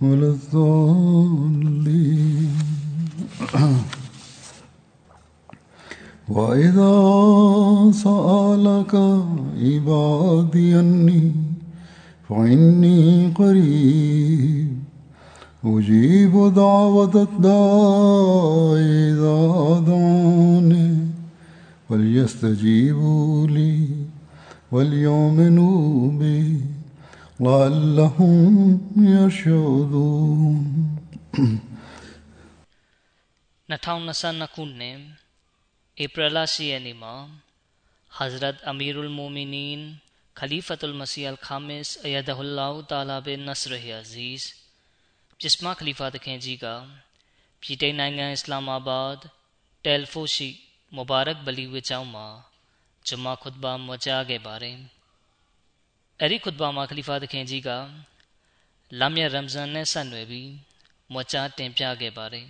ولا الضالين وإذا سألك عبادي أني فإني قريب أجيب دعوة الداع إذا دعاني فليستجيبوا لي وليؤمنوا بي. لعلهم يشعرون نٹھاؤن سا نکونے اپرلا سی اینیما حضرت امیر المومنین خلیفۃ المسیح الخامس ایدہ اللہ تعالیٰ بے نصر عزیز جسمہ خلیفہ دکھیں جی گا پیٹے نائنگا اسلام آباد ٹیلفوشی مبارک بلی ہوئے چاؤما جمعہ خطبہ مچا کے بارے အစ္စလာမာဘတ်တယ်ဖိုရှိမူဘာရက်ဘလီဝေကျောင်းမှာဂျမာခွတ်ဘာမကြားခဲ့ပါတယ်အဲ့ဒီခွတ်ဘာမှာခလီဖာတခင်ကြီးကလမ်းမြရမ်ဇန်နဲ့ဆက်နွယ်ပြီးမကြားတင်ပြခဲ့ပါတယ်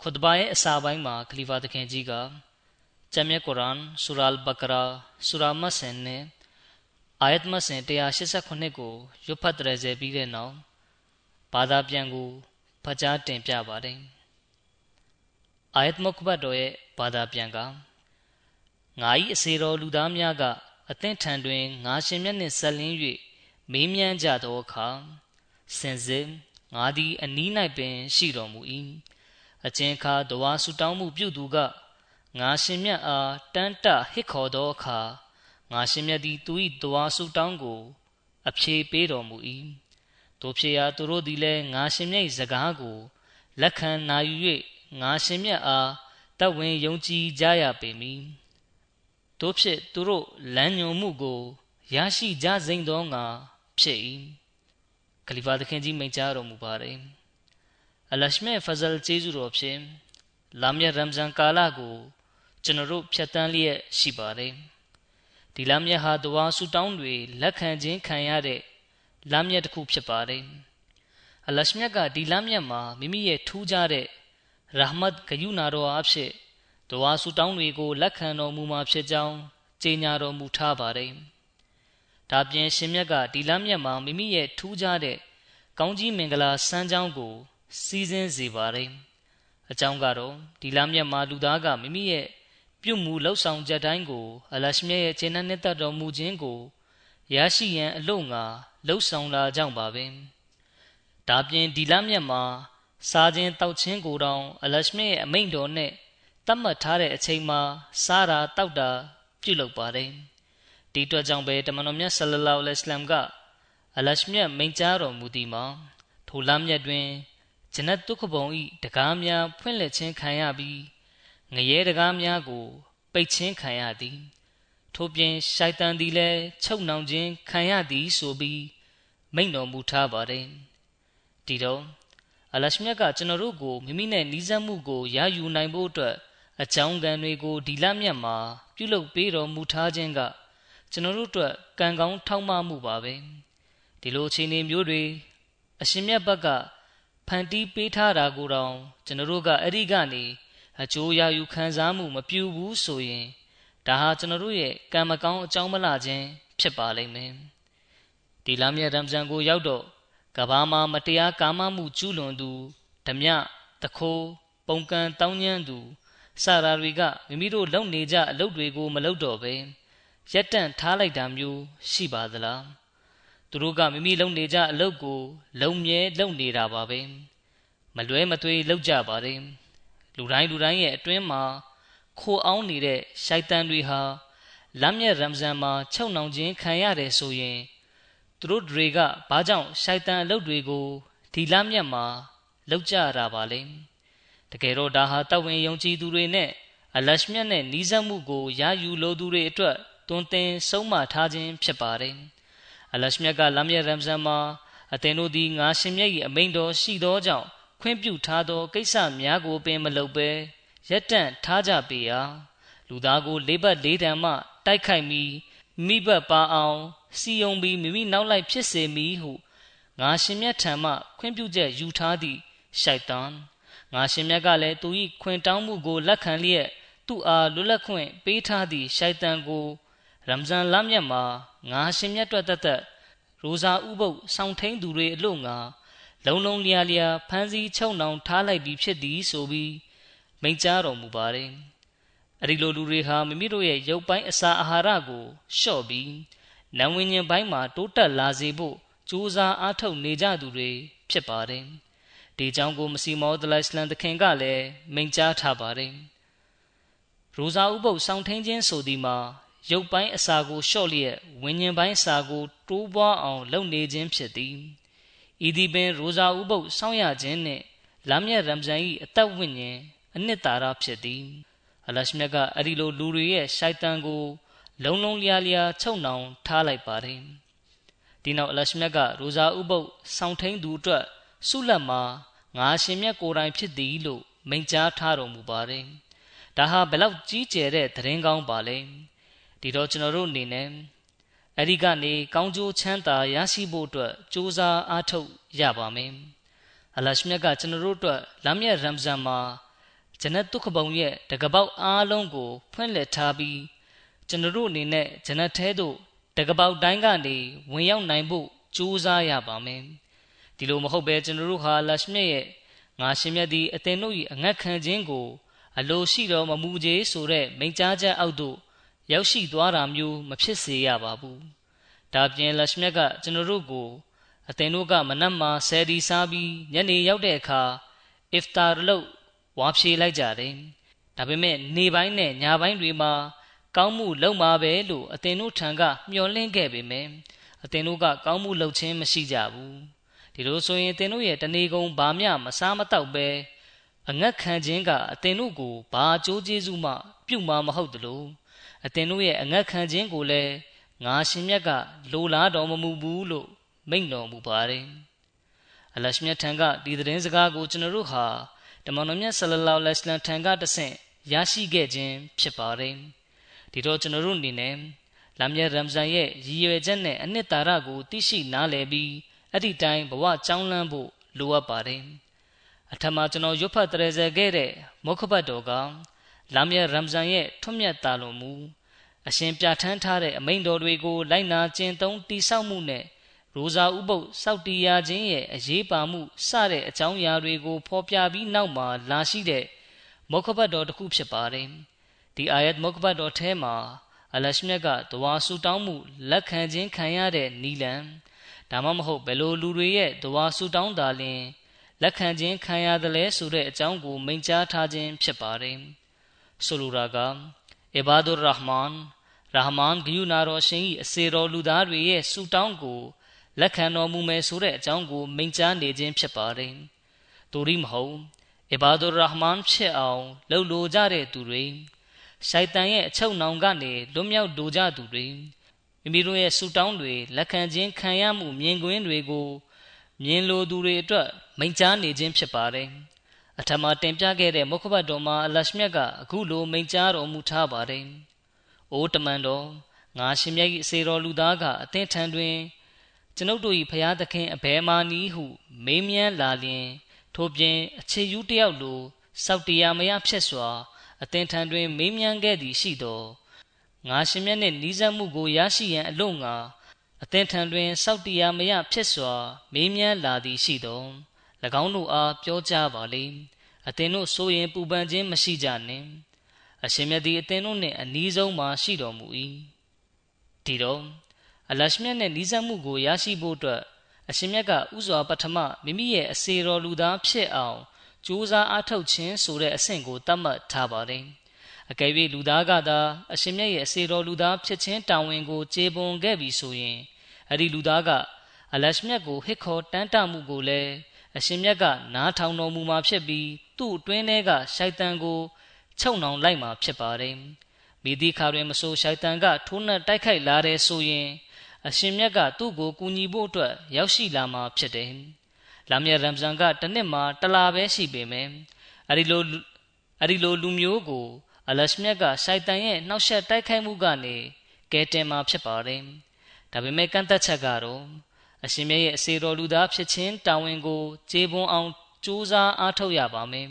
ခွတ်ဘာရဲ့အစာပိုင်းမှာခလီဖာသခင်ကြီးကကျမ်းမြတ်ကုရ်အာန်ဆူရာအလ်ဘကရာဆူရာမတ်ဆင်နဲ့အာယတ်မတ်ဆင်189ကိုရွတ်ဖတ်တရစေပြီးတဲ့နောက်ဘာသာပြန်ကိုဖတ်ကြားတင်ပြပါတယ်အာယတ်မုခဘတ်တော်ရဲ့ဘာသာပြန်ကငါ၏အစေတော်လူသားများက အသင့်ထံတွင်ငါရှင်မြတ်နှင့်ဆက်လင်း၍မေးမြန်းကြသောအခါစင်စစ်ငါသည်အနီး၌ပင်ရှိတော်မူ၏အကျဉ်ခါတဝါဆူတောင်းမှုပြုသူကငါရှင်မြတ်အားတန်းတဟစ်ခေါ်သောအခါငါရှင်မြတ်သည်သူ၏တဝါဆူတောင်းကို အဖြေပေးတော်မူ၏တို့ဖြစ်ရာသူတို့သည်လည်းငါရှင်မြတ်၏စကားကိုလက်ခံနာယူ၍ငါရှင်မြတ်အားတဝင်ယုံကြည်ကြရပေမည် တို့ဖြစ်သူတို့လမ်းညွန်မှုကိုရရှိကြစိမ့်သောငါဖြစ်၏ခလီဖာသခင်ကြီးမိန့်ကြားတော်မူပါတယ်အလရှမေဖဇလ်ကျေးဇူးတော်ဖြင့်လာမယရမ်ဇန်ကာလကိုကျွန်တော်တို့ဖြတ်တန်းလျက်ရှိပါတယ်ဒီလာမယဟာဒဝါဆူတောင်းတွေလက်ခံခြင်းခံရတဲ့လာမယတစ်ခုဖြစ်ပါတယ်အလရှမြတ်ကဒီလာမယမှာမိမိရဲ့ထူးခြားတဲ့ရာဟမတ်ဂယုနာတော်အဖြစ် ဒဝါဆူတောင်းတွေကိုလက်ခံတော်မူမှာဖြစ်ကြောင်းကြေညာတော်မူထားပါတယ်ဒါပြင်ရှင်မြတ်ကဒီလာမယမှာမိမိရဲ့ထူးခြားတဲ့ကောင်းကြီးမင်္ဂလာစမ်းကြောင်းကိုစီးစင်းစေပါတယ်အကြောင်းကတော့ဒီလမြတ်မှာလူသားကမိမိရဲ့ပြုမှုလှုပ်ဆောင်ချက်တိုင်းကိုအလရှမြတ်ရဲ့ခြေနှက်နဲ့တတ်တော်မူခြင်းကိုရရှိရန်အလို့ငါလှုပ်ဆောင်လာကြောင်းပါပဲဒါပြင်ဒီလမြတ်မှာစားခြင်းတောက်ခြင်းကိုတောင်အလရှမြတ်ရဲ့အမိန့်တော်နဲ့ တတ်မှတ်ထားတဲ့အချိန်မှာစားတာတောက်တာပြုလုပ်ပါတယ်ဒီအတွက်ကြောင့်ပဲတမန်တော်မြတ်ဆလလောလ္လဟ်အလัยဟိဝါစလမ်ကအလရှမြတ်မိန့်ကြားတော်မူသည်မှာထိုလမ်းမြတ်တွင်ဂျနတ်ဒုက္ခဘုံဤတကားများဖွင့်လှစ်ခြင်းခံရပြီးငရဲတကားများကိုပိတ်ခြင်းခံရသည်ထို့ပြင်ရှိုက်တန်သည်လည်းချုပ်နှောင်ခြင်းခံရသည်ဆိုပြီးမိန့်တော်မူထားပါတယ်ဒီတော့အလရှမြတ်ကကျွန်တော်တို့ကိုမိမိနဲ့နီးစပ်မှုကိုရယူနိုင်ဖို့အတွက် အကြောင်းကံတွေကိုဒီလမြတ်မှာ ပြုလုပ်ပေးတော်မူထားခြင်းက ကျွန်တော်တို့အတွက်ကံကောင်းထောက်မမှုပါပဲဒီလိုအခြေအနေမျိုးတွေအရှင်မြတ်ဘက်ကဖန်တီးပေးထားတာကိုတောင် ကျွန်တော်တို့ကအဲ့ဒီကနေအကျိုးရယူခံစားမှုမပြုဘူးဆိုရင်ဒါဟာကျွန်တော်တို့ရဲ့ကံမကောင်းအကြောင်းမလားခြင်းဖြစ်ပါလိမ့်မယ်ဒီလမြတ်ရမ်ဇန်ကိုရောက်တော့ကဘာမှာမတရားကာမမှုကျူးလွန်သူဓမြတခိုးပုံကံတောင်းညမ်းသူ စရာတွေကမိမိတို့လုပ်နေကြအလုပ်တွေကို မလုပ်တော့ပဲရက်တန့်ထားလိုက်တာမျိုး ရှိပါသလားသူတို့ကမိမိလုပ်နေကြအလုပ်ကို လုံမြဲလုပ်နေတာပါပဲမလွဲမသွေလုပ်ကြပါတယ်လူတိုင်းလူတိုင်းရဲ့အတွင်းမှာခိုအောင်နေတဲ့ရှိုက်တန်တွေဟာလမ်းမြတ်ရမ်ဇန်မှာချုပ်နှောင်ခြင်းခံရတယ်ဆိုရင်သူတို့တွေကဘာကြောင့်ရှိုက်တန်အလုပ်တွေကိုဒီလမ်းမြတ်မှာလုပ်ကြရတာပါလဲ တကယ်တော့ဒါဟာတဝင်းယုံကြည်သူတွေနဲ့အလရှမြတ်နဲ့နီးစပ်မှုကိုရယူလိုသူတွေအတွက်တွင်တင်ဆုံးမထားခြင်းဖြစ်ပါတယ်အလရှမြတ်ကလမ်းမြတ်ရမ်ဇန်မှာအသင်တို့သည်ငါရှင်မြတ်၏အမိန့်တော်ရှိသောကြောင့်ခွင့်ပြုထားသောကိစ္စများကိုပင်မလုပ်ဘဲရက်တန့်ထားကြပေရာလူသားကိုလေးဘက်လေးတန်မှတိုက်ခိုက်ပြီးမိဘပါအောင်စီယုံပြီးမိမိနောက်လိုက်ဖြစ်စေမည်ဟုငါရှင်မြတ်ထံမှခွင့်ပြုချက်ယူထားသည့်ရှိုက်တန် ငါရှင်မြတ်ကလည်းသူ၏ခွင်တောင်းမှုကိုလက်ခံလျက်သူ့အားလွတ်လပ်ခွင့်ပေးထားသည့်ရှိုက်တန်ကိုရမ်ဇန်လမြတ်မှာငါရှင်မြတ်အတွက်တသက်ရိုဇာဥပုပ်ဆောင်းထိန်သူတွေအလို့ငါလုံလုံလျာလျာဖမ်းဆီးချုပ်နှောင်ထားလိုက်ပြီးဖြစ်သည်ဆိုပြီးမိန့်ကြားတော်မူပါတယ်။အဲဒီလိုလူတွေဟာမိမိတို့ရဲ့ရုပ်ပိုင်းအစာအာဟာရကိုလျှော့ပြီးနံဝင်ញင်ပိုင်းမှာတိုးတက်လာစေဖို့ကြိုးစားအားထုတ်နေကြသူတွေဖြစ်ပါတယ်။ ဒီကြောင့်ကိုမစီမောဒလိုင်စလန်တခင်ကလည်းမိန့်ကြားထားပါတယ်။ရိုဇာဥပုပ်စောင့်ထင်းခြင်းဆိုသည်မှာရုပ်ပိုင်းအစာကိုလျှော့လျက်ဝิญဉ်ပိုင်းအစာကို တိုးပွားအောင် လုပ်နေခြင်းဖြစ်သည်။ဤသည်ပင်ရိုဇာဥပုပ်စောင့်ရခြင်းနှင့်လမ်းမြတ်ရမ်ဇန်၏အသက်ဝိညာဉ်အနှစ်သာရဖြစ်သည်။အလရှမြတ်ကအဲ့ဒီလိုလူတွေရဲ့ရှိုက်တန်ကို လုံလုံလျားလျားချုပ်နှောင်ထားလိုက်ပါတယ်။ဒီနောက်အလရှမြတ်ကရိုဇာဥပုပ်စောင့်ထိန်သူအတွက် ဆုလက်မှာငါရှင်မြတ်ကိုယ်တိုင်ဖြစ်သည်လို့မိန့်ကြားထားတော်မူပါတယ်။ဒါဟာဘယ်လောက်ကြီးကျယ်တဲ့သတင်းကောင်းပါလဲ။ဒီတော့ကျွန်တော်တို့အနေနဲ့အဲ့ဒီကနေကောင်းကျိုးချမ်းသာရရှိဖို့အတွက်ကြိုးစားအားထုတ်ရပါမယ်။အလရှမြတ်ကကျွန်တော်တို့အတွက်လမ်းမြတ်ရမ်ဇန်မှာဂျနတ်ဒုက္ခဘုံရဲ့တကပေါက်အားလုံးကိုဖွင့်လှစ်ထားပြီးကျွန်တော်တို့အနေနဲ့ဂျနတ်ထဲသို့တကပေါက်တိုင်းကနေဝင်ရောက်နိုင်ဖို့ကြိုးစားရပါမယ်။ ဒီလိုမဟုတ်ဘဲကျွန်တော်တို့ဟာလရှမြတ်ရဲ့ငါရှင်မြတ်သည်အသင်တို့၏အငတ်ခံခြင်းကို အလိုရှိတော်မမူကြေဆိုတဲ့မိန့်ကြားချက်အောက်သို့ရောက်ရှိသွားတာမျိုးမဖြစ်စေရပါဘူး။ဒါပြင်လရှမြတ်ကကျွန်တော်တို့ကိုအသင်တို့ကမနက်မှာဆယ်ဒီစားပြီးညနေရောက်တဲ့အခါအစ်ဖတာလို့ဝါဖြေလိုက်ကြတယ်။ဒါပေမဲ့နေပိုင်းနဲ့ညပိုင်းတွေမှာကောင်းမှုလုပ်မှာပဲလို့အသင်တို့ထံကမျှော်လင့်ခဲ့ပေမဲ့အသင်တို့ကကောင်းမှုလုပ်ခြင်းမရှိကြဘူး။ ဒီလိုဆိုရင်အသင်တို့ရဲ့တဏီကုံဘာမျှမစားမတော့ပဲအငတ်ခံခြင်းကအသင်တို့ကိုဘာအကျိုးကျေးဇူးမှ ပြုမှာမဟုတ်သလိုအသင်တို့ရဲ့အငတ်ခံခြင်းကိုလည်းငါရှင်မြတ်ကလိုလားတော်မမူဘူးလို့မိန့်တော်မူပါတယ်။အလရှမြတ်ထံကဒီသတင်းစကားကိုကျွန်တော်တို့ဟာတမန်တော်မြတ်ဆလလောလဟ်အလိုင်းထံကတဆင့်ရရှိခဲ့ခြင်းဖြစ်ပါတယ်။ဒီတော့ကျွန်တော်တို့အနေနဲ့လမ်းမြတ်ရမ်ဇန်ရဲ့ရည်ရွယ်ချက်နဲ့အနှစ်သာရကိုသိရှိနားလည်ပြီး အဲ့ဒီတိုင်းဘဝကြောင်းလန်းဖို့လိုအပ်ပါတယ်။အထမကျွန်တော်ရွတ်ဖတ်တရေဇခဲ့တဲ့မောခဘတ်တော်ကလာမြတ်ရမ်ဇန်ရဲ့ထွတ်မြတ်တာလွန်မူအရှင်ပြဋ္ဌာန်းထားတဲ့အမိန့်တော်တွေကိုလိုက်နာကျင့်သုံးတိဆောက်မှုနဲ့ရိုဇာဥပုပ်စောက်တီးရခြင်းရဲ့အရေးပါမှုစတဲ့အကြောင်းအရာတွေကိုဖော်ပြပြီးနောက်မှာလာရှိတဲ့မောခဘတ်တော်တစ်ခုဖြစ်ပါတယ်။ဒီအာယတ်မောခဘတ်တော်ထဲမှာအလရှမြတ်ကတဝါဆူတောင်းမှုလက်ခံခြင်းခံရတဲ့နီလန် ဒါမှမဟုတ်ဘယ်လိုလူတွေရဲ့တဝါဆူတောင်းတာလင်လက်ခံခြင်းခံရတယ်လဲဆိုတဲ့အကြောင်းကိုမိန့်ကြားထားခြင်းဖြစ်ပါတယ်။ဆိုလိုတာကအီဘာဒူရ်ရဟ်မန်ရဟမန်ဂယုနာတော်ရှင်၏အစေတော်လူသားတွေရဲ့ဆူတောင်းကိုလက်ခံတော်မူမယ်ဆိုတဲ့အကြောင်းကိုမိန့်ကြားနေခြင်းဖြစ်ပါတယ်။သူရိမဟုတ်အီဘာဒူရဟ်မန်ဖြစ်အောင်လှုပ်လိုကြတဲ့သူတွေရှိုက်တန်ရဲ့အချုပ်နှောင်ကနေလွတ်မြောက်လိုကြသူတွေ မိမိတို့ရဲ့ဆူတောင်းတွေလက်ခံခြင်းခံရမှုမြင်ကွင်းတွေကိုမြင်လိုသူတွေအတွက်မိန့်ကြားနေခြင်းဖြစ်ပါတယ်။အထမတင်ပြခဲ့တဲ့မုခဘတ်တော်မှာအလရှမြတ်ကအခုလိုမိန့်ကြားတော်မူထားပါတယ်။အိုးတမန်တော်ငါရှင်မြတ်၏အစေတော်လူသားကအသင်ထံတွင်ကျွန်ုပ်တို့၏ဖျားသခင်အဘယ်မာနီးဟု မေးမြန်းလာလျင် ထို့ပြင်အခြေယူတယောက်လိုစောက်တရားမရဖြစ်စွာအသင်ထံတွင် မေးမြန်းခဲ့သည်ရှိသော ငါရှင်မြတ်နှင့်နီးစပ်မှုကိုရရှိရန်အလို့ငါအသင်ထံတွင်စောက်တရားမရဖြစ်စွာ မေးမြန်းလာသည်ရှိသော၎င်းတို့အားပြောကြားပါလေအသင်တို့ဆိုရင်ပူပန်ခြင်းမရှိကြနှင့်အရှင်မြတ်သည်အသင်တို့နှင့်အနီးဆုံးမှာရှိတော်မူ၏ဒီတော့အလရှမြတ်နှင့်နီးစပ်မှုကိုရရှိဖို့အတွက်အရှင်မြတ်ကဥစွာပထမမိမိရဲ့အစေတော်လူသားဖြစ်အောင်ကြိုးစားအားထုတ်ခြင်းဆိုတဲ့အဆင့်ကိုသတ်မှတ်ထားပါတယ် အကယ်၍လူသားကသာအရှင်မြတ်ရဲ့အစေတော်လူသားဖြစ်ခြင်းတာဝန်ကိုကျေပွန်ခဲ့ပြီဆိုရင်အဲ့ဒီလူသားကအလရှမြတ်ကိုဟစ်ခေါ်တန်းတမှုကိုလည်းအရှင်မြတ်ကနားထောင်တော်မူမှာဖြစ်ပြီးသူ့အတွင်းထဲကရှိုက်တန်ကိုချုပ်နှောင်လိုက်မှာဖြစ်ပါတယ်မိသည့်ခါတွင်မဆိုရှိုက်တန်ကထိုးနှက်တိုက်ခိုက်လာတဲ့ဆိုရင်အရှင်မြတ်ကသူ့ကိုကူညီဖို့အတွက်ရောက်ရှိလာမှာဖြစ်တယ်။လာမရရမ်ဇန်ကတစ်နှစ်မှာတလာပဲရှိပေမယ့်အဲဒီလိုအဲဒီလိုလူမျိုးကို အလရှမြတ်ကရှိုက်တန်ရဲ့နှောက်ယှက်တိုက်ခိုက်မှုကနေကယ်တင်မှာဖြစ်ပါတယ်။ဒါပေမဲ့ကန့်သက်ချက်ကတော့အရှင်မြတ်ရဲ့အစေတော်လူသားဖြစ်ခြင်းတာဝန်ကိုကျေပွန်အောင်ကြိုးစားအားထုတ်ရပါမယ်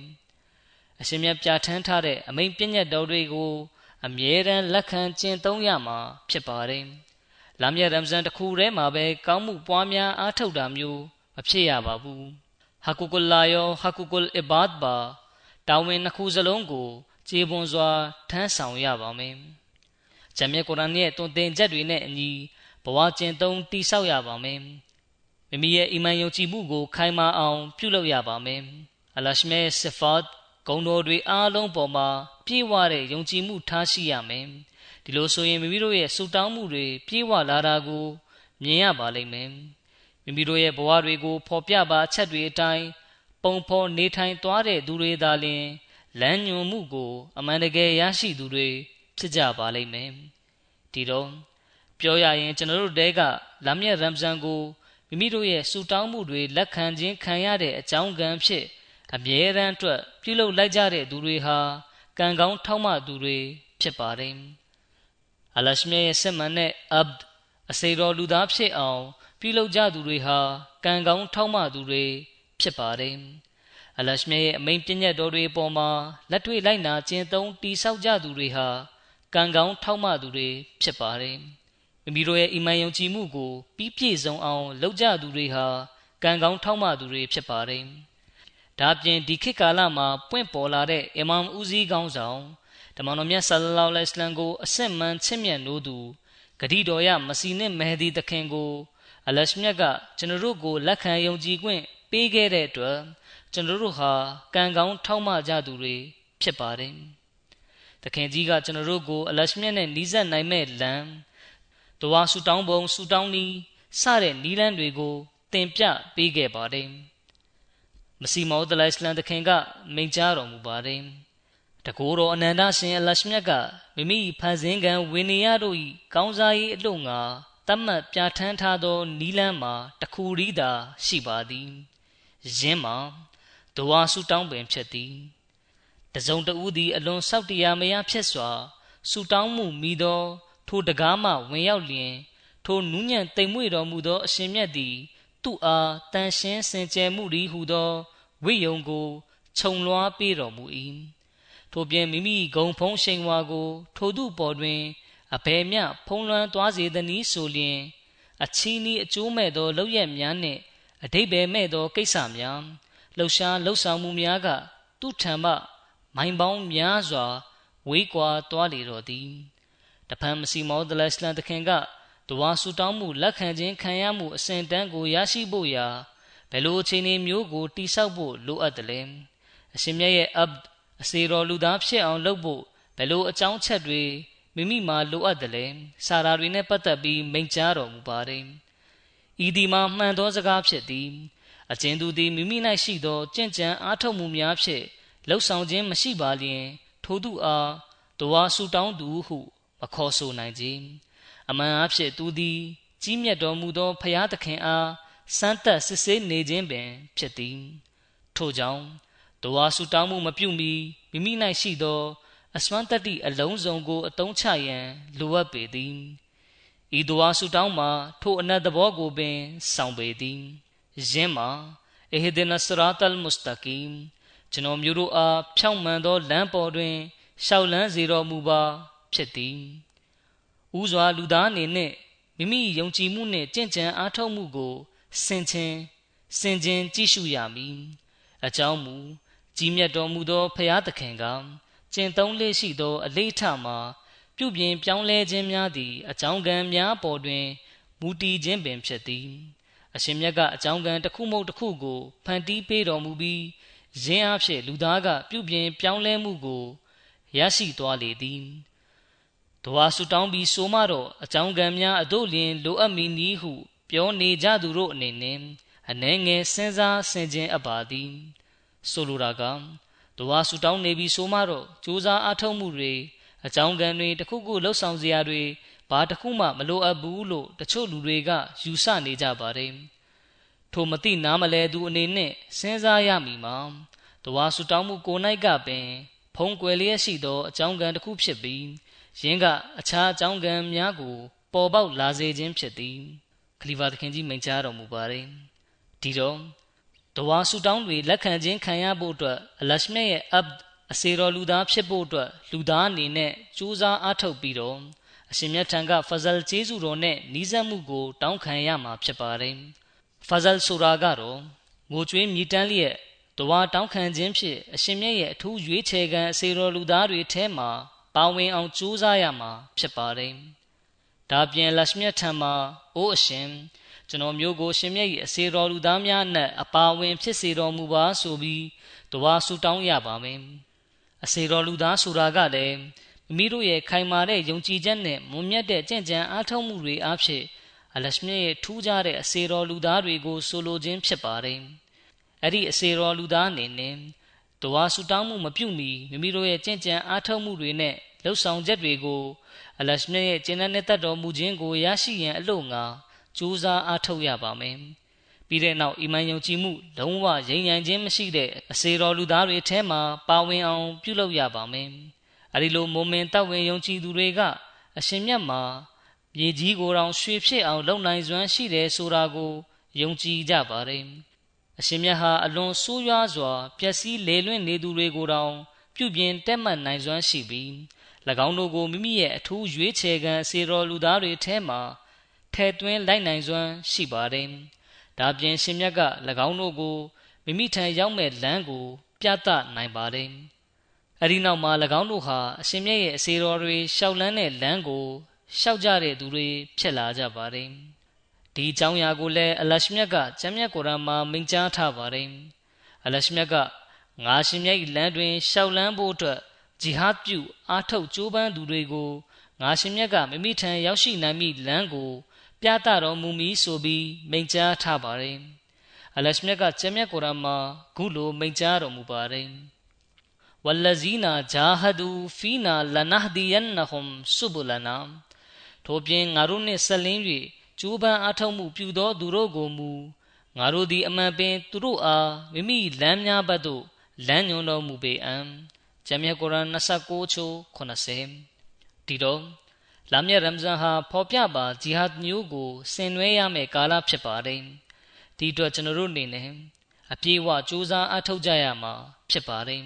။အရှင်မြတ်ပြဋ္ဌာန်းထားတဲ့အမိန့်ပြည့်ညတ်တော်တွေကိုအမြဲတမ်းလက်ခံကျင့်သုံးရမှာဖြစ်ပါတယ်။လာမည့်ရမ်ဇန်တစ်ခုတည်းမှာပဲကောင်းမှုပွားများအားထုတ်တာမျိုးမဖြစ်ရပါဘူးဟာကူကုလာယောဟာကူကုလ်အဘတ်ဘာတာဝန်နှစ်ခုစလုံးကို ခြေပွန်စွာထမ်းဆောင်ရပါမယ်ဂျမ်မြတ်ကုရ်အာန်ရဲ့တွင်တင်ချက်တွေနဲ့အညီဘဝကျင့်သုံးတိဆောက်ရပါမယ်မိမိရဲ့အီမန်ယုံကြည်မှုကို ခိုင်မာအောင် ပြုလုပ်ရပါမယ်အလရှမဲဆဖတ်ဂုံတော်တွေအားလုံးပေါ်မှာပြည့်ဝတဲ့ယုံကြည်မှုထားရှိရမယ်ဒီလိုဆိုရင်မိမိတို့ရဲ့ဆူတောင်းမှုတွေပြေးဝလာတာကိုမြင်ရပါလိမ့်မယ်မိမိတို့ရဲ့ဘဝတွေကိုဖော်ပြပါအချက်တွေအတိုင်းပုံဖော်နေထိုင်သွားတဲ့သူတွေသာလျှင် လမ်းညွန်မှုကို အမှန်တကယ်ရရှိသူတွေဖြစ်ကြပါလိမ့်မယ်ဒီတော့ပြောရရင်ကျွန်တော်တို့တဲကလာမြတ်ရမ်ဇန်ကိုမိမိတို့ရဲ့ဆူတောင်းမှုတွေလက်ခံခြင်းခံရတဲ့အကြောင်းကံဖြစ်အမြဲတမ်းအတွက်ပြုလုပ်လိုက်ကြတဲ့သူတွေဟာကံကောင်းထောက်မှသူတွေဖြစ်ပါတယ်အလရှမြရဲ့စစ်မှန်တဲ့အဗ်အစေတော်လူသားဖြစ်အောင် ပြုလုပ်ကြသူတွေဟာကံကောင်းထောက်မှသူတွေဖြစ်ပါတယ် အလရှမြရဲ့အမိန်ပြည့်ညတ်တော်တွေအပေါ်မှာလက်တွေ့လိုက်နာကျင့်သုံးတိဆောက်ကြသူတွေဟာကံကောင်းထောက်မှသူတွေဖြစ်ပါတယ်မိမိတို့ရဲ့အီမန်ယုံကြည်မှုကိုပြီးပြည့်စုံအောင်လုပ်ကြသူတွေဟာကံကောင်းထောက်မှသူတွေဖြစ်ပါတယ်ဒါပြင်ဒီခေတ်ကာလမှာပွင့်ပေါ်လာတဲ့အီမမ်ဦးစီးကောင်းဆောင်တမန်တော်မြတ်ဆလလောလဟ်အလမ်ကိုအစစ်မှန်ချစ်မြတ်လို့သူဂတိတော်ရမစီနဲ့မဟဒီသခင်ကို အလရှမြတ်ကကျွန်တော်တို့ကိုလက်ခံယုံကြည်ခွင့်ပေးခဲ့တဲ့အတွက် ကျွန်တော်တို့ဟာကံကောင်းထောက်မကြသူတွေဖြစ်ပါတယ်။သခင်ကြီးကကျွန်တော်တို့ကိုအလရှမြတ်နဲ့နီးစပ်နိုင်မဲ့လမ်းတဝါဆူတောင်းပုံဆူတောင်းနီးစတဲ့နီးလန်းတွေကိုသင်ပြပေးခဲ့ပါတယ်။မစီမောဒလိုင်စလန်သခင်ကမိန့်ကြားတော်မူပါတယ်။တကိုယ်တော်အနန္တရှင်အလရှမြတ်ကမိမိဖန်ဆင်းကံဝိနည်းတို့၏ကောင်းစားရေးအလို့ငါတတ်မှတ်ပြဋ္ဌာန်းထားသောနီလန်းမှာတခုရီးသာရှိပါသည်ယင်းမှာ ဒဝါဆူတောင်းပင်ဖြစ်သည်တစုံတဦးသည် အလွန်ဆောက်တရားမရဖြစ်စွာဆူတောင်းမှုမိသော ထိုတကားမှဝင်ရောက်လျင် ထိုနူးညံ့တိမ်မွေ့တော်မူသော အရှင်မြတ်သည် သူ့အားတန်ရှင်းစင်ကြယ်မှုသည်ဟုသောဝိယုံကိုခြုံလွှားပေးတော်မူ၏ထို့ပြင်မိမိဂုံဖုံးရှိန်ဝါကို ထိုသူပေါ်တွင် အဘယ်မျှဖုံးလွှမ်းသွားစေသည်နည်းဆိုလျင် အချီးနီးအကျိုးမဲ့သောလောက်ရက်များနှင့်အတိတ်ပဲမဲ့သောကိစ္စများ လှုပ်ရှားလှုပ်ဆောင်မှုများက သူ့ထံမှမိုင်ပေါင်းများစွာ ဝေးကွာသွားလေတော်သည်တဖန်မစီမောဒလစ်လန်တခင်ကတဝါဆူတောင်းမှုလက်ခံခြင်းခံရမှုအစဉ်တန်းကိုရရှိဖို့ရာဘယ်လိုအခြေအနေမျိုးကိုတိဆောက်ဖို့လိုအပ်တယ်လဲအရှင်မြတ်ရဲ့အဗ်အစေတော်လူသားဖြစ်အောင်လုပ်ဖို့ဘယ်လိုအကြောင်းချက်တွေမိမိမှာလိုအပ်တယ်လဲစာရာတွေနဲ့ပတ်သက်ပြီးမိန့်ကြားတော်မူပါတယ်ဤဒီမှာမှန်သောစကားဖြစ်သည် အကျဉ်သူသည်မိမိ၌ရှိသောကြင်ကြံအားထုတ်မှုများဖြင့်လှုပ်ဆောင်ခြင်းမရှိပါလျင် ထိုသူအားတဝါဆူတောင်းသူဟုမခေါ်ဆိုနိုင်ကြအမှန်အဖြစ်သူသည် ကြီးမြတ်တော်မူသောဖရာသခင်အားစမ်းသပ်စစ်ဆေးနေခြင်းပင် ဖြစ်သည် ထို့ကြောင့်တဝါဆူတောင်းမှုမပြုမီမိမိ၌ရှိသော အစွမ်းတတ္တိအလုံးစုံကို အသုံးချရန်လိုအပ်ပေသည်ဤတဝါဆူတောင်းမှာထိုအနတ်သဘောကိုပင် ဆောင်ပေသည် ယင်းမှာအဟဒီနစရာတလ်မုစတကီမ်ကျွန်တော်မျိုးတို့အားဖြောင့်မှန်သောလမ်းပေါ်တွင်ရှောက်လန်းစေတော်မူပါဖြစ်သည်ဦးစွာလူသားအနေနဲ့မိမိယုံကြည်မှုနဲ့ကြင့်ကြံအားထုတ်မှုကိုစင်ချင်းစင်ချင်းကြည့်ရှုရမည်အကြောင်းမူကြီးမြတ်တော်မူသောဖရာသခင်ကကျင့်သုံးလေးရှိသော အလေးထမှာပြုပြင်ပြောင်းလဲခြင်းများသည်အကြောင်းကံများပေါ်တွင်မူတည်ခြင်းပင်ဖြစ်သည် အရှင်မြတ်ကအကြောင်းကံတစ်ခုမဟုတ်တစ်ခုကိုဖန်တီးပေးတော်မူပြီးရင်းအားဖြင့်လူသားကပြုပြင်ပြောင်းလဲမှုကိုရရှိသွားလေသည်တဝါဆူတောင်းပြီးဆိုမှတော့အကြောင်းကံများအတို့လျင်လိုအပ်မည်နည်းဟု ပြောနေကြသူတို့အနေနဲ့အနှဲငယ်စဉ်းစားဆင်ခြင်အပ်ပါသည်ဆိုလိုတာကတဝါဆူတောင်းနေပြီးဆိုမှတော့စူးစမ်းအားထုတ်မှုတွေအကြောင်းကံတွေတခုခုလှုပ်ဆောင်စရာတွေ ဘာတစ်ခုမှမလိုအပ်ဘူးလို့တချို့လူတွေကယူဆနေကြပါတယ်ထိုမသိနားမလဲသူအနေနဲ့စဉ်းစားရမည်မှာတဝါဆူတောင်းမှုကိုနိုင်ကပင် ဖုံးကွယ်လျက်ရှိသောအကြောင်းကံတစ်ခုဖြစ်ပြီးယင်းကအခြားအကြောင်းကံများကို ပေါ်ပေါက်လာစေခြင်းဖြစ်သည်ခလီဖာသခင်ကြီးမိန့်ကြားတော်မူပါတယ်ဒီတော့တဝါဆူတောင်းတွေလက်ခံခြင်းခံရဖို့အတွက်အလရှမြရဲ့အပ်အစေတော်လူသားဖြစ်ဖို့အတွက်လူသားအနေနဲ့ကြိုးစားအားထုတ်ပြီးတော့ အရှင်မြတ်ထံကဖဇလ်ကျေးဇူးတော်နဲ့နီးစပ်မှုကို တောင်းခံရမှာဖြစ်ပါတယ်ဖဇလ်ဆိုတာကတော့ငိုကြွေးမြည်တမ်းလျက်တဝါတောင်းခံခြင်းဖြင့်အရှင်မြတ်ရဲ့အထူးရွေးချယ်ခံအစေတော်လူသားတွေထဲမှာပါဝင်အောင်ကြိုးစားရမှာဖြစ်ပါတယ်ဒါပြင်လရှမြတ်ထံမှာအိုးအရှင်ကျွန်တော်မျိုးကိုရှင်မြတ်၏အစေတော်လူသားများနဲ့အပါဝင်ဖြစ်စေတော်မူပါဆိုပြီးတဝါဆူတောင်းရပါမယ်အစေတော်လူသားဆိုတာကလည်း မိမိတို့ရဲ့ခိုင်မာတဲ့ယုံကြည်ချက်နဲ့မွန်မြတ်တဲ့ကြင်ကြံအားထုတ်မှုတွေအဖြစ်အလရှမြတ်ရဲ့ထူးခြားတဲ့အစေတော်လူသားတွေကိုဆိုလိုခြင်းဖြစ်ပါတယ်အဲ့ဒီအစေတော်လူသားအနေနဲ့တဝါဆူတောင်းမှုမပြုမီမိမိတို့ရဲ့ကြင်ကြံအားထုတ်မှုတွေနဲ့လှုပ်ဆောင်ချက်တွေကိုအလရှမြတ်ရဲ့ကျင့်တဲ့တတ်တော်မူခြင်းကိုရရှိရန်အလို့ငါကြိုးစားအားထုတ်ရပါမယ်ပြီးတဲ့နောက်အီမန်ယုံကြည်မှုလုံးဝရင်းရံခြင်းမရှိတဲ့အစေတော်လူသားတွေထဲမှာပါဝင်အောင်ပြုလုပ်ရပါမယ် အဲဒီလိုမုံမင်တတ်ဝင်ယုံကြည်သူတွေကအရှင်မြတ်မှာမြေကြီးကိုယ်တော်ရွှေဖြစ်အောင်လုပ်နိုင်စွမ်းရှိတယ်ဆိုတာကိုယုံကြည်ကြပါတယ်အရှင်မြတ်ဟာအလွန်ဆိုးရွားစွာပျက်စီးလေလွင့်နေသူတွေကိုတောင်ပြုပြင်တက်မှတ်နိုင်စွမ်းရှိပြီး၎င်းတို့ကိုမိမိရဲ့အထူးရွေးချယ်ခံအစေတော်လူသားတွေထဲမှာထဲသွင်းလိုက်နိုင်စွမ်းရှိပါတယ်။ဒါပြင်ရှင်မြတ်က၎င်းတို့ကိုမိမိထံရောက်မဲ့လမ်းကို ပြသနိုင်ပါတယ်။ အဲဒီနောက်မှာ၎င်းတို့ဟာအရှင်မြတ်ရဲ့အစေတော်တွေရှောက်လန်းတဲ့လမ်းကိုရှောက်ကြတဲ့သူတွေဖြစ်လာကြပါတယ်။ဒီအကြောင်းအရာကိုလည်းအလရှမြတ်ကကျမ်းမြတ်ကုရ်အာန်မှာမိန့်ကြားထားပါတယ်။အလရှမြတ်ကငါရှင်မြတ်၏လမ်းတွင်ရှောက်လန်းဖို့အတွက်ဂျီဟတ်ပြုအားထုတ်ကြိုးပမ်းသူတွေကိုငါရှင်မြတ်ကမိမိထံရောက်ရှိနိုင်မည့်လမ်းကိုပြသတော်မူမည်ဆိုပြီးမိန့်ကြားထားပါတယ်။အလရှမြတ်ကကျမ်းမြတ်ကုရ်အာန်မှာခုလိုမိန့်ကြားတော်မူပါတယ်။ ဝလဇီနာဂျာဟဒူဖီနာလနဟဒီယန်နဟွမ်ဆုဘလနာထို့ပြင်ငါတို့နှင့်ဆက်လင်း၍ကျိုးပန်းအထောက်မှုပြုသောသူတို့ကိုမူငါတို့သည်အမှန်ပင်သူတို့အားမိမိလမ်းများဘက်သို့လမ်းညွှန်တော်မူပေအံကျမ်းမြတ်ကုရ်အာန်29ချိုး80ဒီတော့လာမည့်ရမ်ဇန်ဟာဖော်ပြပါဂျီဟတ်မျိုးကိုဆင်နွှဲရမယ့်ကာလဖြစ်ပါတယ်ဒီအတွက်ကျွန်တော်တို့အနေနဲ့အပြေးအဝစူးစမ်းအထောက်ကြရမှာဖြစ်ပါတယ်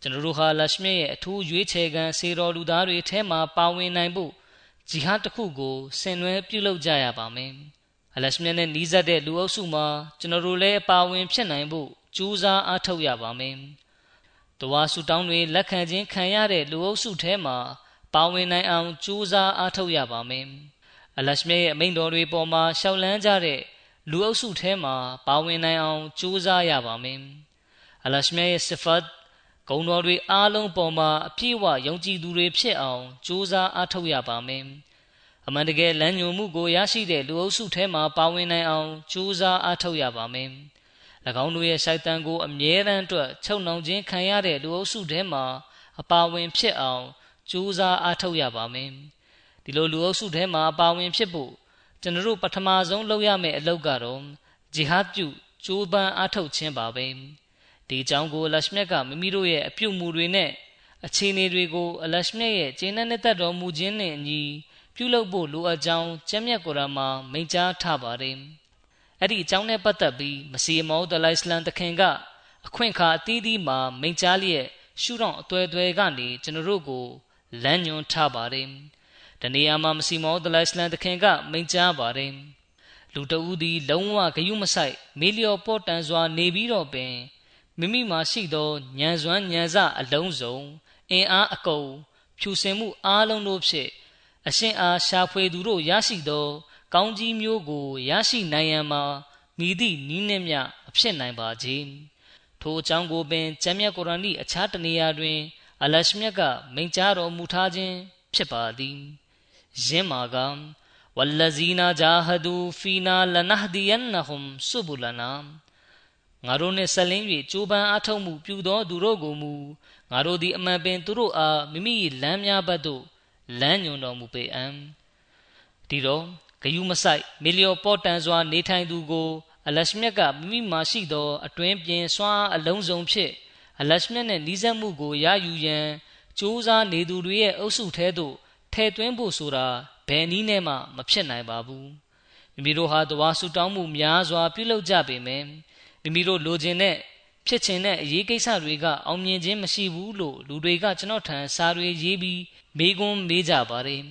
ကျွန်တော်တို့ဟာလရှမြရဲ့အထူးရွေးချယ်ခံစေတော်လူသားတွေထဲမှာပါဝင်နိုင်ဖို့ဂျီဟတ်တစ်ခုကိုဆင်နွှဲပြုလုပ်ကြရပါမယ်အလရှမြနဲ့နီးစပ်တဲ့လူအုပ်စုမှာကျွန်တော်တို့လည်းပါဝင်ဖြစ်နိုင်ဖို့ကြိုးစားအားထုတ်ရပါမယ်။တဝါဆူတောင်းတွေလက်ခံခြင်းခံရတဲ့လူအုပ်စုထဲမှာပါဝင်နိုင်အောင်ကြိုးစားအားထုတ်ရပါမယ်။အလရှမြရဲ့အမိန့်တော်တွေပေါ်မှာရှောက်လန်းကြတဲ့လူအုပ်စုထဲမှာပါဝင်နိုင်အောင်ကြိုးစားရပါမယ်။အလရှမြရဲ့ဆဖတ် ဂုဏ်တော်တွေအားလုံးပေါ်မှာအပြည့်အဝယုံကြည်သူတွေဖြစ်အောင်ကြိုးစားအားထုတ်ရပါမယ်။အမှန်တကယ်လမ်းညွှန်မှုကိုရရှိတဲ့လူအုပ်စုထဲမှာပါဝင်နိုင်အောင်ကြိုးစားအားထုတ်ရပါမယ်။၎င်းတို့ရဲ့ရှိုက်တန်ကိုအမြဲတမ်းအတွက်ချုပ်နှောင်ခြင်းခံရတဲ့လူအုပ်စုထဲမှာအပါဝင်ဖြစ်အောင်ကြိုးစားအားထုတ်ရပါမယ်။ဒီလိုလူအုပ်စုထဲမှာပါဝင်ဖြစ်ဖို့ကျွန်တော်တို့ပထမဆုံးလုပ်ရမယ့်အလုပ်ကတော့ဂျီဟတ်ပြုကြိုးပမ်းအားထုတ်ခြင်းပါပဲ။ ဒီအကြောင်းကိုလရှမြတ်ကမိမိတို့ရဲ့အပြုအမူတွေနဲ့အခြေအနေတွေကိုအလရှမြတ်ရဲ့ကျင့်တဲ့သက်တော်မူခြင်းနဲ့အညီပြုလုပ်ဖို့လိုအပ်ကြောင်းကျမ်းမြတ်ကုရ်အာန်မှာမိန့်ကြားထားပါတယ်။အဲ့ဒီအကြောင်းနဲ့ပတ်သက်ပြီးမစီမောဒလိုင်စလမ်တခင်ကအခွင့်အခါအသီးသီးမှာမိန့်ကြားလျက်ရှုထောင့်အသွဲသွဲကနေကျွန်တော်တို့ကိုလမ်းညွှန်ထားပါတယ်တနေရာမှာမစီမောဒလိုင်စလန်တခင်ကမိန့်ကြားပါတယ်လူတဦးသည် လုံးဝဂယုမဆိုင်မေလျော်ပေါ်တန်စွာနေပြီးတော့ပင် မိမိမှာရှိသောညံစွမ်းညံစအလုံးစုံအင်အားအကုန်ဖြူစင်မှုအားလုံးတို့ဖြင့်အရှင်အားရှာဖွေသူတို့ရရှိသော ကောင်းကြီးမျိုးကိုရရှိနိုင်ရန်မှာမိသည့်နီးနှင့်မြအဖြစ်နိုင်ပါခြင်းထိုအကြောင်းကိုပင်ကျမ်းမြတ်ကုရ်အာန်၏အခြားတနေရာတွင် အလရှမြတ်ကမိန့်ကြားတော်မူထားခြင်းဖြစ်ပါသည်ယင်းမှာကဝလဇီနာဂျာဟဒူဖီနာလနဟဒီယန်နဟွမ်ဆုဘူလနာ ငါတို့နှင့်ဆက်လင်း၍ကြိုးပမ်းအားထုတ်မှုပြုသောသူတို့ကိုမူငါတို့သည်အမှန်ပင်သူတို့အားမိမိ၏လမ်းများဘက်သို့လမ်းညွန်တော်မူပေအံ့ဒီတော့ဂယုမဆိုင်မီလီယိုပေါ်တန်စွာနေထိုင်သူကိုအလရှမြတ်ကမိမိမှာရှိသော အတွင်းပြင်စွာအလုံးစုံဖြင့်အလရှမြတ်နှင့်နှီးစပ်မှုကိုရယူရန်စူးစမ်းနေသူတွေရဲ့အုပ်စုထဲသို့ထည့်သွင်းဖို့ဆိုတာဘယ်နည်းနဲ့မှမဖြစ်နိုင်ပါဘူးမိမိတို့ဟာတဝါဆူတောင်းမှုများစွာပြုလုပ်ကြပေမယ့် မိမိတို့လိုချင်တဲ့ဖြစ်ချင်တဲ့အရေးကိစ္စတွေကအောင်မြင်ခြင်းမရှိဘူးလို့လူတွေကကျွန်တော်ထံစာတွေရေးပြီးမေးခွန်းမေးကြပါတယ်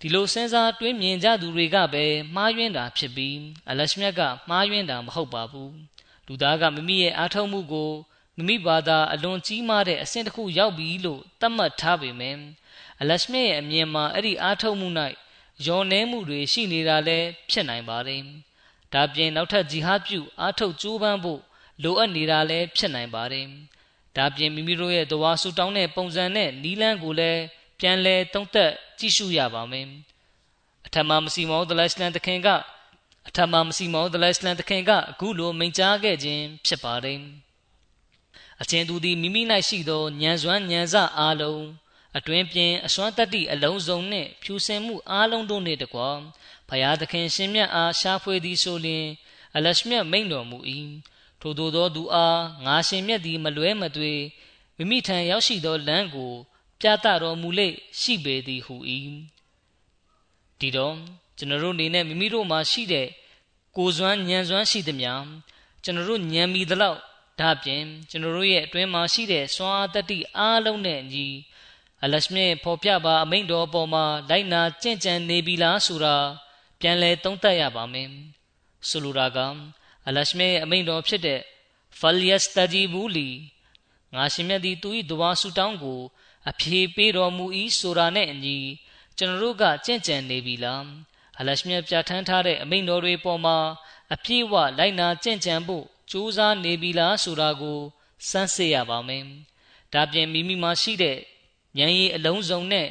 ဒီလိုစဉ်းစားတွေးမြင်ကြသူတွေကပဲမှားယွင်းတာဖြစ်ပြီးအလရှမြတ်ကမှားယွင်းတာမဟုတ်ပါဘူးလူသားကမိမိရဲ့အားထုတ်မှုကိုမိမိဘာသာအလွန်ကြီးမားတဲ့အဆင့်တစ်ခုရောက်ပြီလို့သတ်မှတ်ထားပေမယ့်အလရှမြတ်ရဲ့အမြင်မှာအဲ့ဒီအားထုတ်မှု၌ယောနေမှုတွေရှိနေတာလည်းဖြစ်နိုင်ပါတယ် ဒါပြင်နောက်ထပ်ဂျီဟာပြုအားထုတ်ကြိုးပမ်းဖို့လိုအပ်နေတာလည်းဖြစ်နိုင်ပါတယ်ဒါပြင်မိမိတို့ရဲ့တဝါဆူတောင်းတဲ့ပုံစံနဲ့နီးလန်းကိုလည်းပြန်လဲသုံးသက်ကြည့်ရှုရပါမယ်အထမမစီမောဒလစလန်တခင်ကအထမမစီမောဒလစလန်တခင်ကအခုလိုမိန့်ကြားခဲ့ခြင်းဖြစ်ပါတယ်အချင်းသူသည်မိမိ၌ရှိသောဉာဏ်စွမ်းဉာဏ်စအားလုံးအတွင်ပြင်အစွမ်းတတ္တိအလုံးစုံနှင့်ဖြူစင်မှုအားလုံးတို့နှင့်တကွာ ဘုရားသခင်ရှင်မြတ်အားရှားဖွေသည်ဆိုလျှင်အလရှမြတ်မိန်တော်မူ၏ထိုသို့သောသူအားငါရှင်မြတ်သည်မလွဲမသွေမိမိထံရောက်ရှိသောလမ်းကိုပြသတော်မူလေရှိပေသည်ဟု၏ဒီတော့ကျွန်တော်တို့အနေနဲ့မိမိတို့မှာရှိတဲ့ကိုစွမ်းဉာဏ်စွမ်းရှိသမျှကျွန်တော်တို့ဉာဏ်မီသလောက်ဒါပြင်ကျွန်တော်တို့ရဲ့အတွင်းမှာရှိတဲ့စွမ်းအားတတိအားလုံးနဲ့အညီအလရှမြင့်ဖော်ပြပါအမိန့်တော်ပေါ်မှာလိုက်နာကြင့်ကြံနေပြီလားဆိုတာ ပြန်လဲသုံးသပ်ရပါမယ်ဆိုလိုတာကအလရှမြင့်အမိန့်တော်ဖြစ်တဲ့ဖလျက်စတဂျီဘူးလီငါရှင်မြတ်သည်သူ၏ဒဝါဆူတောင်းကို အဖြေပေးတော်မူ၏ဆိုတာနဲ့အညီကျွန်တော်တို့ကကြင့်ကြံနေပြီလားအလရှမြတ်ပြဋ္ဌာန်းထားတဲ့အမိန့်တော်တွေပေါ်မှာအပြည့်အဝလိုက်နာကြင့်ကြံဖို့ကြိုးစားနေပြီလားဆိုတာကိုစမ်းစစ်ရပါမယ်ဒါပြင်မိမိမှာရှိတဲ့ဉာဏ်ရည်အလုံးစုံနဲ့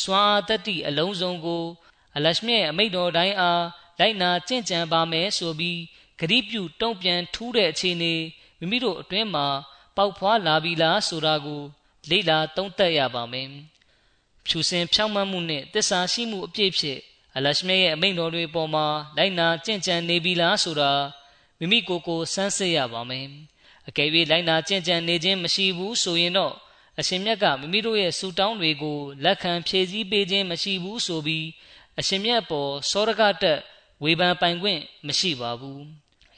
စွမ်းအားတတ္တိအလုံးစုံကို အလရှမြတ်အမိန့်တော်တိုင်းအားလိုက်နာကြင့်ကြံပါမယ်ဆိုပြီးဂရိပြုတုံ့ပြန်ထူးတဲ့အခြေအနေမိမိတို့အတွင်းမှာပေါက်ဖွာလာပြီလားဆိုတာကိုလေ့လာသုံးသပ်ရပါမယ်။ဖြူစင်ဖြောင့်မတ်မှုနဲ့တစ္ဆာရှိမှုအပြည့်ဖြင့်အလရှမြရဲ့အမိန့်တော်တွေပေါ်မှာလိုက်နာကြင့်ကြံနေပြီလားဆိုတာမိမိကိုယ်ကိုစမ်းစစ်ရပါမယ်။အကယ်၍လိုက်နာကြင့်ကြံနေခြင်းမရှိဘူးဆိုရင်တော့အရှင်မြတ်ကမိမိတို့ရဲ့စူတောင်းတွေကိုလက်ခံဖြည့်ဆည်းပေးခြင်းမရှိဘူးဆိုပြီး အရှင်မြတ်ပေါ်စောရကတက်ဝေဖန်ပိုင်ခွင့်မရှိပါဘူး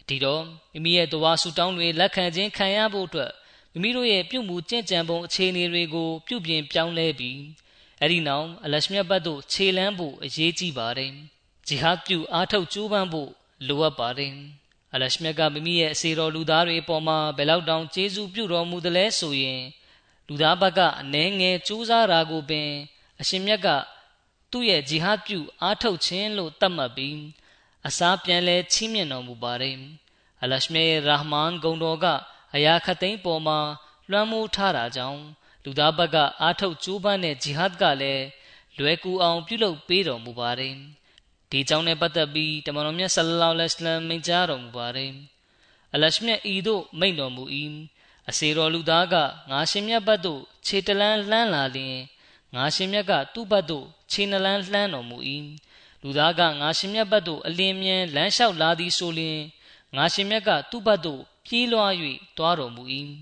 ဒီတော့မိမိရဲ့တဝါဆူတောင်းတွေလက်ခံခြင်းခံရဖို့အတွက်မိမိတို့ရဲ့ပြုမှုကြင်ကြံပုံအခြေအနေတွေကိုပြုပြင်ပြောင်းလဲပြီးအဲ့ဒီနောက်အလရှမြတ်ဘတ်တို့ခြေလန်းဖို့အရေးကြီးပါတယ်ဂျီဟာပြုအားထုတ်ကြိုးပမ်းဖို့လိုအပ်ပါတယ်အလရှမြတ်ကမိမိရဲ့အစေတော်လူသားတွေအပေါ်မှာဘယ်လောက်တောင်ကျေးဇူးပြုတော်မူသလဲဆိုရင်လူသားဘက်ကအနှဲငယ်ကြိုးစားတာကိုပင် အရှင်မြတ်က သူ့ရဲ့ဂျီဟာပြုအားထုတ်ခြင်းလို့သတ်မှတ်ပြီးအစားပြန်လဲချီးမြှင့်တော်မူပါတယ်အလရှမေရာဟ်မန်ဂုံတော်ကအရာခသိန်းပေါ်မှာလွှမ်းမိုးထားတာကြောင့်လူသားဘက်ကအားထုတ်ကြိုးပမ်းတဲ့ဂျီဟတ်ကလည်းလွယ်ကူအောင်ပြုလုပ်ပေးတော်မူပါတယ်ဒီကြောင့်နဲ့ပတ်သက်ပြီးတမန်တော်မြတ်ဆလလောလဟ်အလัยဟ်မိန့်ကြားတော်မူပါတယ်အလရှမြတ်ဤသို့မိန့်တော်မူ၏အစေတော်လူသားကငါရှင်မြတ်ဘတ်သို့ခြေတလန်းလှမ်းလာလျင်ငါရှင်မြတ်ကသူ့ဘတ်သို့ ခြေနှလန်းလှမ်းတော်မူ၏လူသားကငါရှင်မြတ်ဘတ်သို့အလင်းမြန်လမ်းလျှောက်လာသည်ဆိုလျင်ငါရှင်မြတ်ကသူ့ဘတ်သို့ပြေးလွှား၍တွားတော်မူ၏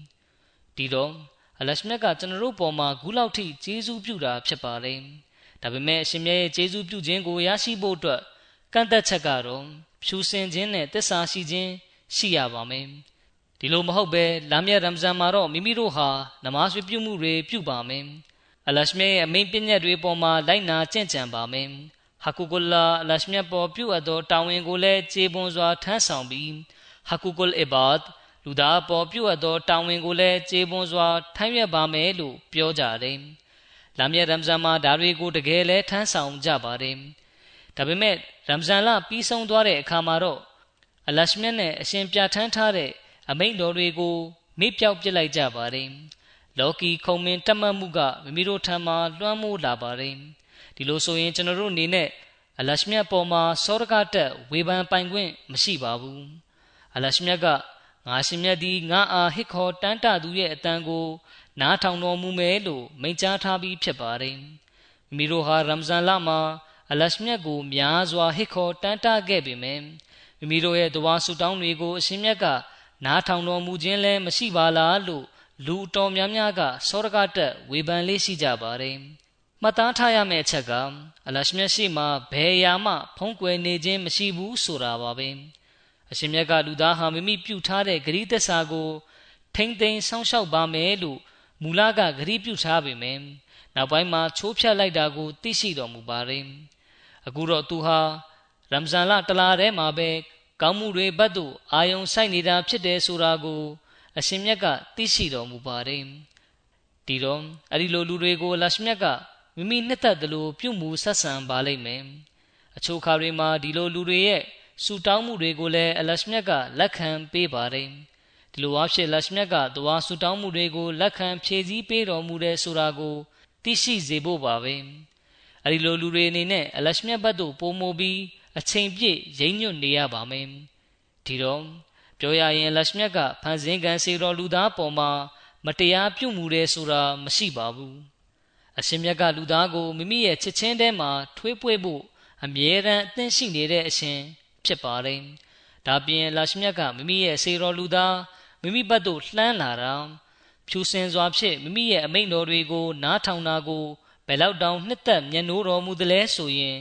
ဒီတော့အလရှမြတ်ကကျွန်တော်တို့ပေါ်မှာဂူလောက်ထိကျေးဇူးပြုတာဖြစ်ပါလေဒါပေမဲ့အရှင်မြတ်ရဲ့ကျေးဇူးပြုခြင်းကိုရရှိဖို့အတွက်ကန့်သက်ချက်ကတော့ဖြူစင်ခြင်းနဲ့တစ္ဆာရှိခြင်းရှိရပါမယ်ဒီလိုမဟုတ်ပဲလာမြတ်ရမ်ဇန်မှာတော့မိမိတို့ဟာနမားဆွေပြုမှုတွေပြုပါမယ် အလရှမြရဲ့အမိန့်ပညတ်တွေပေါ်မှာလိုက်နာကျင့်ကြံပါမယ်ဟကူကုလာအလရှမြပေါ်ပြုအပ်သောတာဝန်ကိုလည်းကျေပွန်စွာထမ်းဆောင်ပြီးဟကူကုလ်အီဘတ်လူသားပေါ်ပြုအပ်သောတာဝန်ကိုလည်းကျေပွန်စွာထမ်းရွက်ပါမယ်လို့ပြောကြတယ်။လာမည့်ရမ်ဇန်မှာဒါတွေကိုတကယ်လဲထမ်းဆောင်ကြပါတယ်။ဒါပေမဲ့ရမ်ဇန်လပြီးဆုံးသွားတဲ့အခါမှာတော့အလရှမြတ်နဲ့အရှင်ပြဋ္ဌာန်းထားတဲ့အမိန့်တော်တွေကိုမေ့ပြောက်ပစ်လိုက်ကြပါတယ်။ လော်ကီခုံမင်းတက်မှတ်မှုကမိမိတို့ထံမှလွှမ်းမိုးလာပါတယ်။ဒီလိုဆိုရင်ကျွန်တော်တို့အနေနဲ့အလရှမြတ်ပေါ်မှာစောရကတက်ဝေဖန်ပိုင်ခွင့်မရှိပါဘူး။အလရှမြတ်ကငါရှင်မြတ်သည်ငါအားဟစ်ခေါ်တန်းတသူရဲ့အတန်ကို နားထောင်တော်မူမယ်လို့မိန့်ကြားထားပြီးဖြစ်ပါတယ်။မိတို့ဟာရမ်ဇန်လမှာအလရှမြတ်ကိုများစွာဟစ်ခေါ်တန်းတခဲ့ပေမယ့်မိမိတို့ရဲ့တဝါဆူတောင်းတွေကိုအရှင်မြတ်ကနားထောင်တော်မူခြင်းလည်းမရှိပါလားလို့ လူတော်များများကစောရကတက်ဝေဖန်လေးရှိကြပါတယ်။မှတ်သားထားရမယ့်အချက်ကအလရှမြတ်ရှိမှဘယ်ရာမှဖုံးကွယ်နေခြင်းမရှိဘူးဆိုတာပါပဲ။အရှင်မြတ်ကလူသားဟာမိမိပြုထားတဲ့ဂရိသစ္စာကို ထိမ့်သိမ်းဆောင်းလျှောက်ပါမယ်လို့မူလကဂရိပြုထားပေမယ့်နောက်ပိုင်းမှာချိုးဖျက်လိုက်တာကို သိရှိတော်မူပါတယ်အခုတော့သူဟာရမ်ဇန်လတလာထဲမှာပဲကောင်းမှုတွေဘတ်သို့အာယုံဆိုင်နေတာဖြစ်တယ်ဆိုတာကို အရှင်မြတ်ကသိရှိတော်မူပါတယ်ဒီတော့အဲ့ဒီလိုလူတွေကိုလရှမြတ်ကမိမိနှစ်သက်သလိုပြုမှုဆက်ဆံပါလိမ့်မယ်အချို့ခါတွေမှာဒီလိုလူတွေရဲ့ဆူတောင်းမှုတွေကိုလည်းအလရှမြတ်ကလက်ခံပေးပါတယ်ဒီလိုအဖြစ်လရှမြတ်ကတဝါဆူတောင်းမှုတွေကိုလက်ခံဖြည့်ဆည်းပေးတော်မူတဲ့ဆိုတာကိုသိရှိစေဖို့ပါပဲအဲဒီလိုလူတွေအနေနဲ့အလရှမြတ်ဘတ်သို့ပို့မိုးပြီးအချိန်ပြည့်ရိမ့်ညွတ်နေရပါမယ်ဒီတော့ ပြောရရင်လရှမြတ်ကဖန်ဆင်းကံစေတော်လူသားပေါ်မှာမတရားပြုမှုတယ်ဆိုတာမရှိပါဘူးအရှင်မြတ်ကလူသားကိုမိမိရဲ့ချစ်ချင်းထဲမှာထွေးပွေ့ဖို့အမြဲတမ်းအသင့်ရှိနေတဲ့အရှင်ဖြစ်ပါတယ်။ဒါပြင်လာရှမြတ်ကမိမိရဲ့စေတော်လူသားမိမိဘက်သို့လှမ်းလာတာဖြူစင်စွာဖြင့်မိမိရဲ့အမိန့်တော်တွေကိုနားထောင်တာကိုဘယ်လောက်တောင်နှစ်သက်မျက်နှိုးတော်မူသလဲဆိုရင်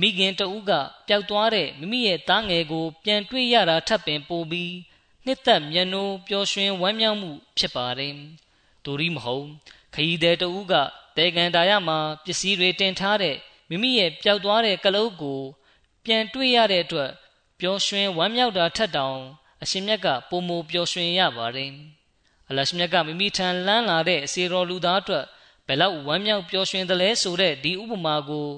မိခင်တဦးကပျောက်သွားတဲ့မိမိရဲ့သားငယ်ကို ပြန်တွေ့ရတာထပ်ပင်ပိုပြီးနှစ်သက်မျက်နှိုးပျော်ရွှင်ဝမ်းမြောက်မှုဖြစ်ပါတယ်။ဒူရီမဟုတ်ခရီးသည်တဦးကတေကန်တာရမှာပစ္စည်းတွေတင်ထားတဲ့မိမိရဲ့ပျောက်သွားတဲ့ကလုတ်ကို ပြန်တွေ့ရတဲ့အတွက်ပျော်ရွှင်ဝမ်းမြောက်တာထက်တောင်အရှင်မြတ်ကပုံမပျော်ရွှင်ရပါတယ်။အလရှမြတ်ကမိမိထံလန်းလာတဲ့အစီတော်လူသားအတွက်ဘယ်လောက်ဝမ်းမြောက်ပျော်ရွှင်သလဲဆိုတဲ့ဒီဥပမာကို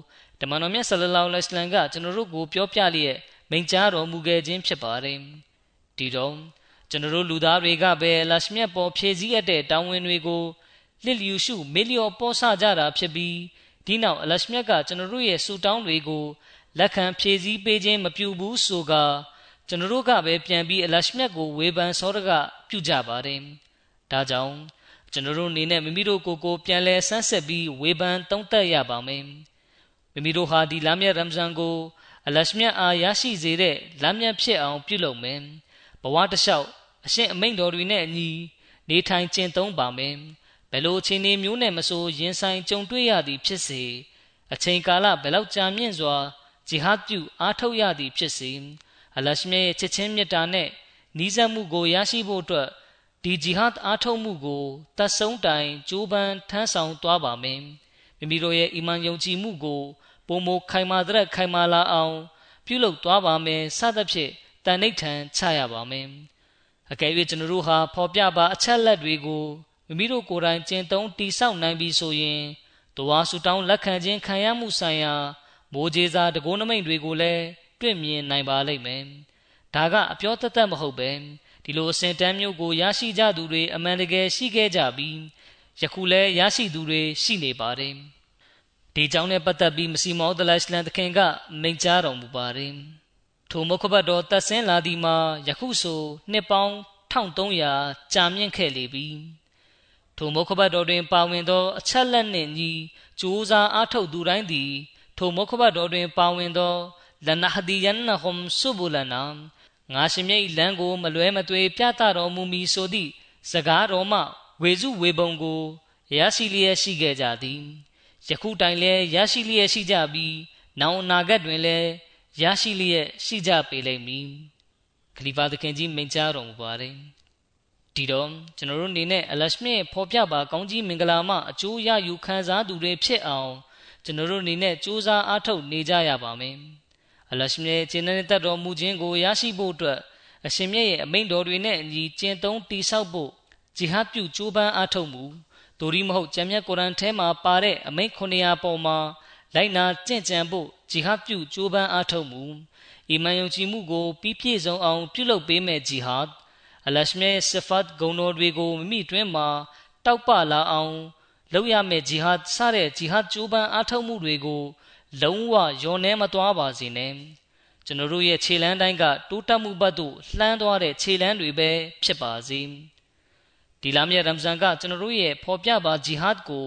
ဓမ္မတော်မြတ်ဆလလောလ္လဟ်အလိုင်းကကျွန်တော်တို့ကိုပြောပြလျက်မိန့်ကြားတော်မူခဲ့ခြင်းဖြစ်ပါတယ်။ဒီတော့ကျွန်တော်တို့လူသားတွေကပဲအလရှမြတ်ပေါ်ဖြည့်ဆည်းရတဲ့တောင်းဝင်တွေကိုလစ်လျူရှုမေလျော်ပေါ်ဆကြတာဖြစ်ပြီးဒီနောက်အလရှမြတ်ကကျွန်တော်တို့ရဲ့စူတောင်းတွေကိုလက်ခံဖြည့်ဆည်းပေးခြင်းမပြုဘူးဆိုကကျွန်တော်တို့ကပဲပြန်ပြီးအလရှမြတ်ကိုဝေဖန်စောရကပြုကြပါတယ်။ဒါကြောင့်ကျွန်တော်တို့အနေနဲ့မိမိတို့ကိုယ်ကိုပြန်လဲဆန်းဆက်ပြီးဝေဖန်သုံးသပ်ရပါမယ်။ မိမိတို့ဟာဒီလမ်းမြတ်ရမ်ဇန်ကိုအလရှမြတ်အားရရှိစေတဲ့လမ်းမြတ်ဖြစ်အောင်ပြုလုပ်မယ်။ဘဝတစ်လျှောက်အရှင်အမိန့်တော်တွေနဲ့အညီနေထိုင်ကျင့်သုံးပါမယ်။ဘယ်လိုအခြေအနေမျိုးနဲ့မဆိုရင်ဆိုင်ကြုံတွေ့ရသည်ဖြစ်စေအချိန်ကာလဘယ်လောက်ကြာမြင့်စွာဂျီဟတ်ပြုအားထုတ်ရသည်ဖြစ်စေအလရှမြရဲ့ချစ်ချင်းမေတ္တာနဲ့နီးစပ်မှုကိုရရှိဖို့အတွက်ဒီဂျီဟတ်အားထုတ်မှုကိုတတ်ဆုံးတိုင်ကြိုးပမ်းထမ်းဆောင်သွားပါမယ် မိမိတို့ရဲ့အီမန်ယုံကြည်မှုကိုပုံမခိုင်မာတဲ့ခိုင်မာလာအောင် ပြုလုပ်သွားပါမယ်စသဖြင့်တန်ဋိဌံချရပါမယ်အကယ်၍ကျွန်တော်တို့ဟာဖော်ပြပါအချက်လက်တွေကိုမိမိတို့ကိုယ်တိုင်ကျင့်သုံးတိဆောက်နိုင်ပြီဆိုရင်တဝါဆူတောင်းလက်ခံခြင်းခံရမှုဆိုင်ရာမိုးကြီးစားတကိုးနမိတ်တွေကိုလည်းတွေ့မြင်နိုင်ပါလိမ့်မယ်။ဒါကအပြောတသက်မဟုတ်ပဲဒီလိုအစဉ်တန်းမျိုးကိုရရှိကြသူတွေအမှန်တကယ်ရှိခဲ့ကြပြီး ယခုလည်းရရှိသူတွေရှိနေပါတယ်။ဒီကြောင့်နဲ့ပတ်သက်ပြီးမစီမောဒလရှလန်တခင်ကမိန့်ကြားတော်မူပါတယ်။ထိုမုခဘတ်တော်တက်ဆင်းလာသည်မှာယခုဆိုနှစ်ပေါင်း1300ကြာမြင့်ခဲ့လေပြီ။ထိုမုခဘတ်တော်တွင်ပါဝင်သောအချက်လက်နှင့်ညီစူးစမ်းအားထုတ်သူတိုင်းသည်ထိုမုခဘတော်တွင်ပါဝင်သောလနဟဒီယန်နဟွမ်ဆုဘူလနာငါရှင်မြိတ်လမ်းကိုမလွဲမသွေပြသတော်မူမီဆိုသည့်စကားတော်မှ ဝေစုဝေပုံကိုရရှိလျက်ရှိခဲ့ကြသည်ယခုတိုင်လည်းရရှိလျက်ရှိကြပြီးနောင်အနာဂတ်တွင်လည်းရရှိလျက်ရှိကြပေလိမ့်မည်ခလီဖာသခင်ကြီးမိန့်ကြားတော်မူပါတယ်ဒီတော့ကျွန်တော်တို့အနေနဲ့အလရှမြစ်ဖော်ပြပါကောင်းကြီးမင်္ဂလာမှအကျိုးရယူခံစားသူတွေဖြစ်အောင်ကျွန်တော်တို့အနေနဲ့ကြိုးစားအားထုတ်နေကြရပါမယ်အလရှမြစ်ကျင့်တဲ့တတ်တော်မူခြင်းကိုရရှိဖို့အတွက်အရှင်မြတ်ရဲ့အမိန့်တော်တွေနဲ့အညီကျင့်သုံးတည်ဆောက်ဖို့ ဂျီဟတ်ပြုကြိုးပမ်းအားထုတ်မှုဒိုရီမဟုတ်ကျမ်းမြတ်ကုရ်အန်ထဲမှာပါတဲ့အမိန့်900ပုံမှာလိုက်နာကြင့်ကြံဖို့ဂျီဟတ်ပြုကြိုးပမ်းအားထုတ်မှုအီမန်ယုံကြည်မှုကိုပြီးပြည့်စုံအောင်ပြုလုပ်ပေးမဲ့ဂျီဟတ်အလရှမြဲဆဖတ်ဂုဏ်တော်တွေကိုမိမိတွင်မှာတောက်ပလာအောင်လုပ်ရမယ့်ဂျီဟတ်စတဲ့ဂျီဟတ်ကြိုးပမ်းအားထုတ်မှုတွေကိုလုံးဝယောနေမသွားပါစေနဲ့ကျွန်တော်တို့ရဲ့ခြေလမ်းတိုင်းကတိုးတက်မှုဘက်သို့လှမ်းသွားတဲ့ခြေလမ်းတွေပဲဖြစ်ပါစေ ဒီလာမြတ်ရမ်ဇန်ကကျွန်တော်တို့ရဲ့ဖော်ပြပါဂျီဟတ်ကို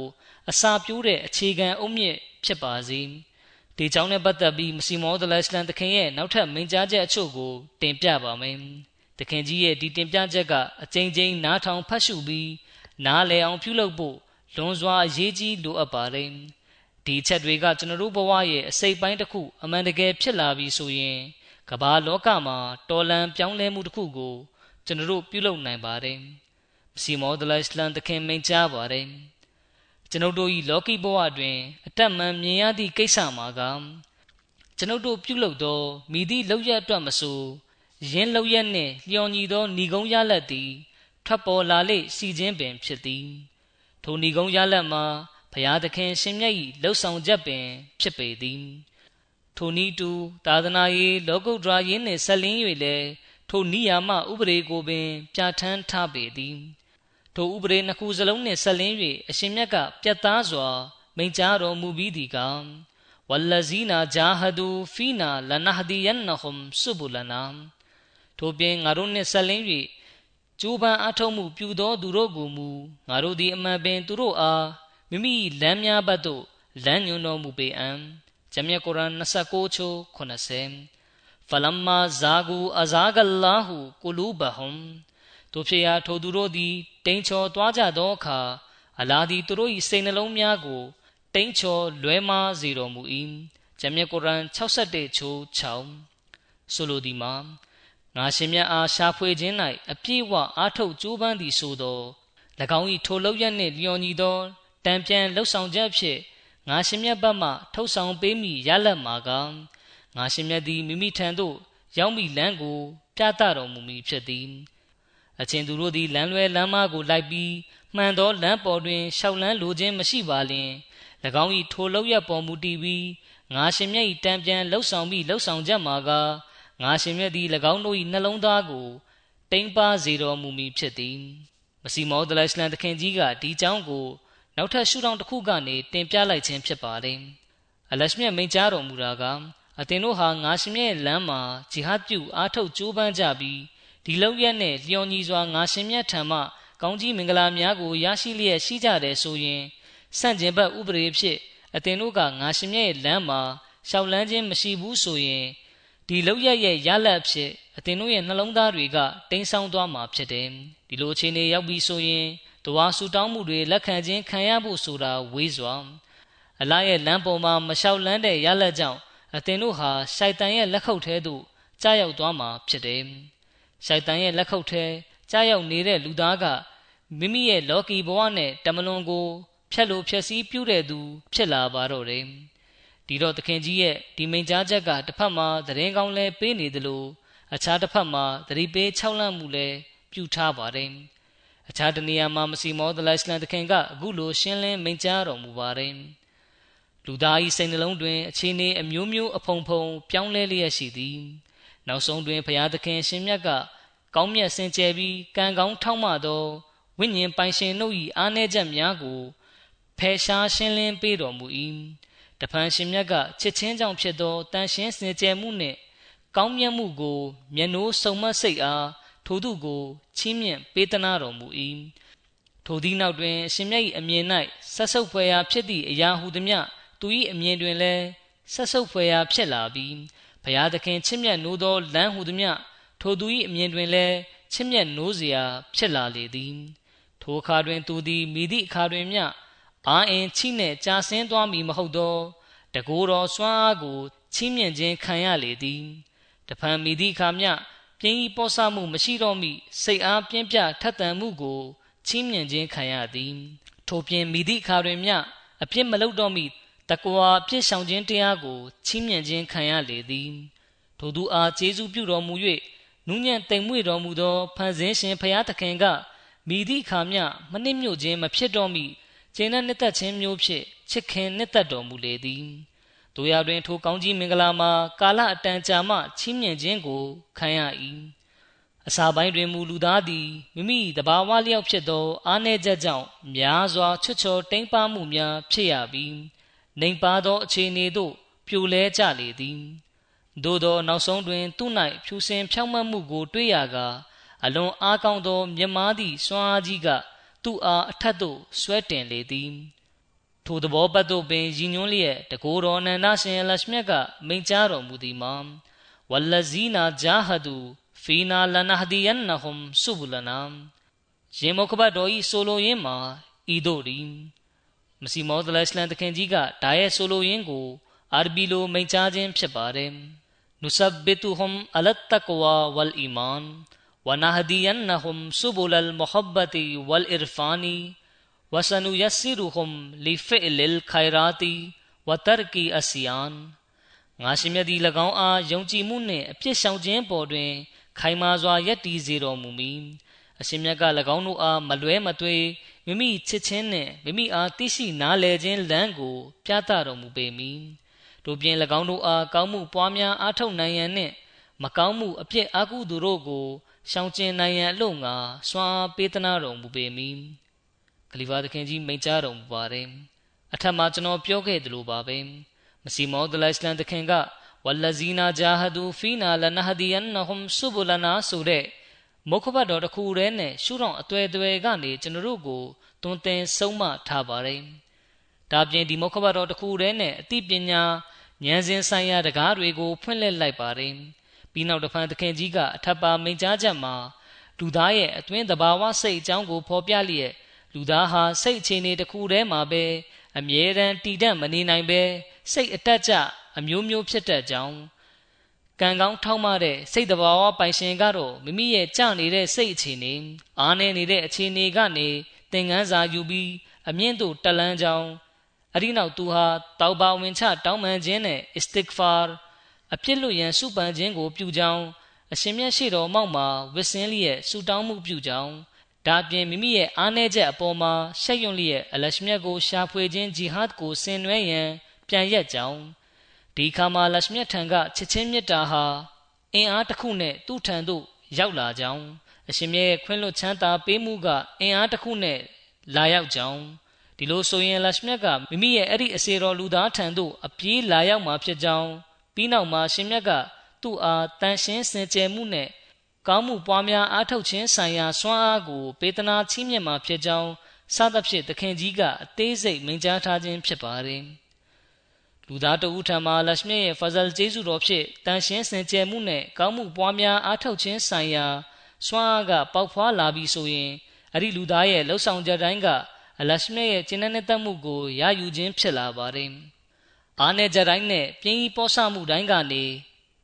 အစာပြိုးတဲ့အခြေခံအုတ်မြစ်ဖြစ်ပါစေဒီကြောင့်နဲ့ပတ်သက်ပြီးမစီမောဒလစ်လန်တခင်ရဲ့နောက်ထပ်မိန့်ကြားချက်အချို့ကိုတင်ပြပါမယ်တခင်ကြီးရဲ့ဒီတင်ပြချက်ကအကြိမ်ကြိမ်နားထောင်ဖတ်ရှုပြီးနားလည်အောင်ပြုလုပ်ဖို့လွန်စွာအရေးကြီးလိုအပ်ပါတယ်ဒီချက်တွေကကျွန်တော်တို့ဘဝရဲ့အစိတ်ပိုင်းတစ်ခုအမှန်တကယ်ဖြစ်လာပြီဆိုရင်ကမ္ဘာလောကမှာတော်လန်ပြောင်းလဲမှုတစ်ခုကိုကျွန်တော်တို့ပြုလုပ်နိုင်ပါတယ် စီမောဒလစ်လန်တခင်မိန့်ကြားပါတယ်ကျွန်ုပ်တို့၏လောကီဘဝတွင် အတက်မှန်မြင်ရသည့်ကိစ္စမှာကကျွန်ုပ်တို့ပြုလုပ်သောမိသည့်လောက်ရအတွက်မဆိုရင်းလောက်ရက်နှင့်လျော်ညီသောဏီကုံရလက်သည်ထွက်ပေါ်လာလေစီခြင်းပင်ဖြစ်သည်ထိုဏီကုံရလက်မှာဘုရားသခင်ရှင်မြတ်၏လှုပ်ဆောင်ချက်ပင်ဖြစ်ပေသည်ထိုနည်းတူသာသနာရေးလောကုတ္တရာရင်းနှင့်ဆက်လင်း၍လည်းထိုနိယာမဥပဒေကိုပင် ပြဋ္ဌာန်းထားပေသည် ထိုဥပဒေနှစ်ခုစလုံးနှင့်ဆက်လင်း၍အရှင်မြတ်ကပြတ်သားစွာ မိန့်ကြားတော်မူပြီးသည်ကဝလဇီနာဂျာဟဒူဖီနာလနဟဒီယန်နဟွမ်ဆုဘူလနာထိုပြင်ငါတို့နှင့်ဆက်လင်း၍ကျိုးပန်းအထောက်မှုပြုသောသူတို့ကိုမူငါတို့သည်အမှန်ပင်သူတို့အားမိမိလမ်းများဘက်သို့လမ်းညွှန်တော်မူပေအံ့ဂျမ်မြတ်ကုရ်အာန်29ချိုး80ဖလမ်မာဇာ ဂူအဇာဂလာဟူကူလူဘဟွမ်တို့ဖြစ်ရာထိုသူတို့သည်တိန်ချော်သွားကြသောအခါအလာသည်သူတို့၏စိတ်နှလုံးများကိုတိန်ချော်လွဲမားစေတော်မူ၏ဂျမ်မြတ်ကုရ်အာန်61ချိုး6ဆိုလိုသည်မှာငါရှင်မြတ်အားရှာဖွေခြင်း၌အပြည့်ဝအားထုတ်ကြိုးပမ်းသည်ဆိုသော၎င်း၏ထိုလောက်ရနှင့်လျော်ညီသောတံပြန်လှုပ်ဆောင်ချက်ဖြင့်ငါရှင်မြတ်ဘတ်မှထုတ်ဆောင်ပေးမိရလက်မှာကငါရှင်မြတ်သည်မိမိထံသို့ရောက်မိလမ်းကိုပြသတော်မူမည်ဖြစ်သည် အချင်းသူတို့သည်လမ်းလွဲလမ်းမကိုလိုက်ပြီးမှန်သောလမ်းပေါ်တွင်ရှောက်လန်းလိုခြင်းမရှိပါလျင်၎င်း၏ထိုလောက်ရပေါ်မူတည်ပြီးငါရှင်မြတ်၏တံပြန်လှုပ်ဆောင်ပြီးလှုပ်ဆောင်ချက်မှာကငါရှင်မြတ်သည်၎င်းတို့၏နှလုံးသားကိုတိမ်ပါစေတော်မူမည်ဖြစ်သည်မစီမောဒလစ်လန်တခင်ကြီးကဒီကြောင်းကိုနောက်ထပ်ရှုထောင့်တစ်ခုကနေတင်ပြလိုက်ခြင်းဖြစ်ပါတယ်အလရှမြတ်မိန့်ကြားတော်မူတာကအသင်တို့ဟာငါရှင်မြတ်လမ်းမှာဂျီဟတ်ပြုအားထုတ်ကြိုးပမ်းကြပြီး ဒီလောက်ရက်နဲ့လျော်ညီစွာငါရှင်မြတ်ထံမှကောင်းကြီးမင်္ဂလာများကိုရရှိလျက်ရှိကြတယ်ဆိုရင်ဆန့်ကျင်ဘက်ဥပဒေဖြစ်အသင်တို့ကငါရှင်မြတ်ရဲ့လမ်းမှာရှောက်လန်းခြင်းမရှိဘူးဆိုရင်ဒီလောက်ရက်ရဲ့ရလတ်ဖြစ်အသင်တို့ရဲ့နှလုံးသားတွေကတိမ်ဆောင်းသွားမှာဖြစ်တယ်ဒီလိုအခြေအနေရောက်ပြီဆိုရင်တဝါဆူတောင်းမှုတွေလက်ခံခြင်းခံရဖို့ဆိုတာဝေးစွာအလားရဲ့လမ်းပေါ်မှာမလျှောက်လန်းတဲ့ရလက်ကြောင့်အသင်တို့ဟာရှိုက်တန်ရဲ့လက်ခုပ်ထဲသို့ကြားရောက်သွားမှာဖြစ်တယ် ရှိုက်တန်ရဲ့လက်ခုပ်ထဲကြားရောက်နေတဲ့လူသားကမိမိရဲ့လော်ကီဘဝနဲ့တမလွန်ကိုဖြတ်လို့ဖြက်စီးပြုတဲ့သူဖြစ်လာပါတော့တယ်ဒီတော့သခင်ကြီးရဲ့ဒီမိန်ကြားချက်ကတစ်ဖက်မှာသတင်းကောင်းလဲပေးနေသလိုအခြားတစ်ဖက်မှာသတိပေးခြောက်လန့်မှုလဲပြုထားပါတယ်အခြားတနေရာမှာမစီမောဒလိုင်စလန်တခင်ကအခုလိုရှင်းလင်းမိန့်ကြားတော်မူပါတယ်လူသား၏စိတ်နှလုံးတွင်အခြေအနေအမျိုးမျိုးအဖုံဖုံပြောင်းလဲလျက်ရှိသည် နောက်ဆုံးတွင်ဘုရားသခင်ရှင်မြတ်ကကောင်းမြတ်စင်ကြယ်ပြီးကံကောင်းထောက်မှသောဝိညာဉ်ပိုင်ရှင်တို့၏အားနည်းချက်များကိုဖယ်ရှားရှင်းလင်းပေးတော်မူ၏တဖန်ရှင်မြတ်ကချစ်ချင်းကြောင့်ဖြစ်သောတန်ရှင်းစင်ကြယ်မှုနှင့်ကောင်းမြတ်မှုကိုမျက်နှိုးစုံမစိတ်အားထိုသူကိုချီးမြှင့်ပေးသနာတော်မူ၏ထိုသည့်နောက်တွင်အရှင်မြတ်၏အမြင်၌ဆက်ဆုပ်ဖွယ်ရာဖြစ်သည့်အရာဟုသည်မြသူ၏အမြင်တွင်လည်းဆက်ဆုပ်ဖွယ်ရာဖြစ်လာပြီး ဘုရားသခင်ချစ်မြတ်နိုးသောလမ်းဟုသည်မြထိုသူ၏အမြင်တွင်လည်းချစ်မြတ်နိုးเสียဖြစ်လာလေသည်ထိုအခါတွင်သူသည်မိသည့်အခါတွင်မြအာအင်ချိနှင့်ကြာဆင်းသွားမည်မဟုတ်သောတကိုယ်တော်စွမ်းအားကိုချီးမြှင့်ခြင်းခံရလေသည်တဖန်မိသည့်အခါမြ ပြင်းဤပေါ်ဆမှုမရှိတော့မိစိတ်အားပြင်းပြထက်သန်မှုကိုချီးမြှင့်ခြင်းခံရသည်ထို့ပြင်မိသည့်အခါတွင်မျှအပြစ်မလုပ်တော့မိ တကွာအပြစ်ဆောင်ခြင်းတရားကိုချီးမြှင့်ခြင်းခံရလေသည်ထို့သူအားကျေးဇူးပြုတော်မူ၍နူးညံ့တိမ်မွေ့တော်မူသောဖန်ဆင်းရှင်ဖျားသခင်ကမိသည့်အခါမျှမနစ်မြို့ခြင်းမဖြစ်တော့မိကျင်းတဲ့နှစ်သက်ခြင်းမျိုးဖြင့်ချစ်ခင်နှစ်သက်တော်မူလေသည်တို့ရတွင်ထိုကောင်းကြီးမင်္ဂလာမှာကာလအတန်ကြာမှချီးမြှင့်ခြင်းကိုခံရ၏အစာပိုင်းတွင်မူလူသားသည်မိမိတဘာဝလျောက်ဖြစ်သောအားနည်းချက်ကြောင့်များစွာချွတ်ချော်တိမ်ပါမှုများဖြစ်ရပြီး နှိမ်ပါသောအခြေအနေသို့ ပြိုလဲကြလေသည်သို့သောနောက်ဆုံးတွင် သူ၌ဖြူစင်ဖြောင့်မတ်မှုကို တွေ့ရကာအလွန်အားကောင်းသောမြမသည့်စွမ်းအားကြီးက သူ့အားအထက်သို့ဆွဲတင်လေသည်ထိုသဘောပတ်သို့ပင်ရည်ညွှန်းလျက်တကိုယ်တော်အနန္တရှင်လရှမြတ်ကမိန့်ကြားတော်မူသည်မှာဝလဇီနာဂျာဟဒူဖီနာလနဟဒီယန်နဟွမ်ဆုဘလနာရင်မုခဘတ်တော်ဤဆိုလိုရင်းမှာဤတို့ဒီ မစီမောသလအစ္စလမ်တခင်ကြီးကဒါရဲဆိုလိုရင်းကိုအာရဘီလိုမိန့်ကြားခြင်းဖြစ်ပါတယ်နုဆဘ်ဘီတူဟွမ်အလတ်တကွာဝလ်အီမန်ဝနဟဒီယန်နဟွမ်ဆူဘူလ်မုဟဘတီဝလ်အီရဖာနီဝဆနူယဆီရူဟွမ်လီဖီလ်ခိုင်ရာတီဝတာကီအစီယန်ငါရှိမြတ်ဒီ၎င်းအားယုံကြည်မှုနှင့်အပြစ်ဆောင်ခြင်းပေါ်တွင် ခိုင်မာစွာယက်တည်စေတော်မူမီအရှင်မြတ်က၎င်းတို့အားမလွဲမသွေ မိမိချစ်ခြင်းနှင့်မိမိအားသိရှိနားလည်ခြင်းလမ်းကို ပြသတော်မူပေမည်တို့ပြင်၎င်းတို့အားကောင်းမှုပွားများအားထုတ်နိုင်ရန်နှင့်မကောင်းမှုအပြစ်အကုသိုလ်တို့ကိုရှောင်ကျဉ်နိုင်ရန်အလို့ငါစွာပေးသနာတော်မူပေမည်ခလီဖာသခင်ကြီးမိန့်ကြားတော်မူပါတယ်အထက်မှာကျွန်တော်ပြောခဲ့သလိုပါပဲမစီမောဒလစ်လန်သခင်ကဝလဇီနာဂျာဟဒူဖီနာလနဟဒီယန်နဟွမ်ဆုဘလနာဆိုတဲ့ မုခဘတ်တော်တစ်ခုတည်းနဲ့ရှုထောင့်အသွဲသွဲကနေကျွန်တော်တို့ကိုတွင်တင်ဆုံးမထားပါတယ်ဒါပြင်ဒီမုခဘတ်တော်တစ်ခုတည်းနဲ့အသိပညာဉာဏ်စဉ်ဆိုင်ရာတကားတွေကိုဖွင့်လှစ်လိုက်ပါတယ်ပြီးနောက်တဖန်သခင်ကြီးကအထပ်ပါမိန်ကြားချက်မှာလူသားရဲ့အတွင်းသဘာဝစိတ်အကြောင်းကိုဖော်ပြလျက်လူသားဟာစိတ်အခြေအနေတစ်ခုတည်းမှာပဲအမြဲတမ်းတည်တံ့မနေနိုင်ပဲစိတ်အတက်ကြအမျိုးမျိုးဖြစ်တတ်ကြောင်း ကံကောင်းထောက်မတဲ့စိတ်တဘာဝပိုင်ရှင်ကတော့မိမိရဲ့ကြနေတဲ့စိတ်အခြေအနေအားနေနေတဲ့အခြေအနေကနေသင်ခန်းစာယူပြီးအမြင့်သို့တက်လန်းကြောင်းအဒီနောက်သူဟာတောက်ပါဝင်ချတောင်းပန်ခြင်းနဲ့ istighfar အပြစ်လွတ်ရန်စုပန်ခြင်းကိုပြုကြောင်းအရှင်မြတ်ရှိတော်မောက်မှာဝစ်စင်းလျက်ဆူတောင်းမှုပြုကြောင်းဒါပြင်မိမိရဲ့အားနည်းချက်အပေါ်မှာရှက်ရွံ့လျက်အလရှမြတ်ကိုရှာဖွေခြင်းဂျီဟတ်ကိုဆင်နွှဲရန်ပြန်ရက်ကြောင်း ဒီခါမှာလရှမြတ်ထံကချစ်ချင်းမြတ်တာဟာအင်အားတစ်ခုနဲ့သူ့ထံသို့ရောက်လာကြောင်းအရှင်မြတ်ရဲ့ခွင့်လွှတ်ချမ်းသာပေးမှုကအင်အားတစ်ခုနဲ့လာရောက်ကြောင်းဒီလိုဆိုရင်လရှမြတ်ကမိမိရဲ့အဲ့ဒီအစေတော်လူသားထံသို့အပြေးလာရောက်မှာဖြစ်ကြောင်းပြီးနောက်မှာရှင်မြတ်ကသူ့အားတန်ရှင်းစင်ကြယ်မှုနဲ့ကောင်းမှုပွားများအားထုတ်ခြင်းဆိုင်ရာစွမ်းအားကိုပေးသနာချီးမြှင့်မှာဖြစ်ကြောင်းစသဖြင့်သခင်ကြီးကအသေးစိတ်မိန့်ကြားထားခြင်းဖြစ်ပါတယ် လူသားတဦးထံမှလရှမြရဲ့ဖဇလ်ကျေးဇူးတော်ဖြင့်တန်ရှင်းစင်ကြယ်မှုနဲ့ကောင်းမှုပွားများအားထုတ်ခြင်းဆိုင်ရာစွမ်းအားကပေါက်ဖွာလာပြီးဆိုရင်အဲ့ဒီလူသားရဲ့လှုပ်ဆောင်ချက်တိုင်းကအလရှမြရဲ့ကျင့်တဲ့တတ်မှုကိုရယူခြင်းဖြစ်လာပါတယ်အားနဲ့ကြတိုင်းနဲ့ပြင်းကြီးပေါ်ဆမှုတိုင်းကနေ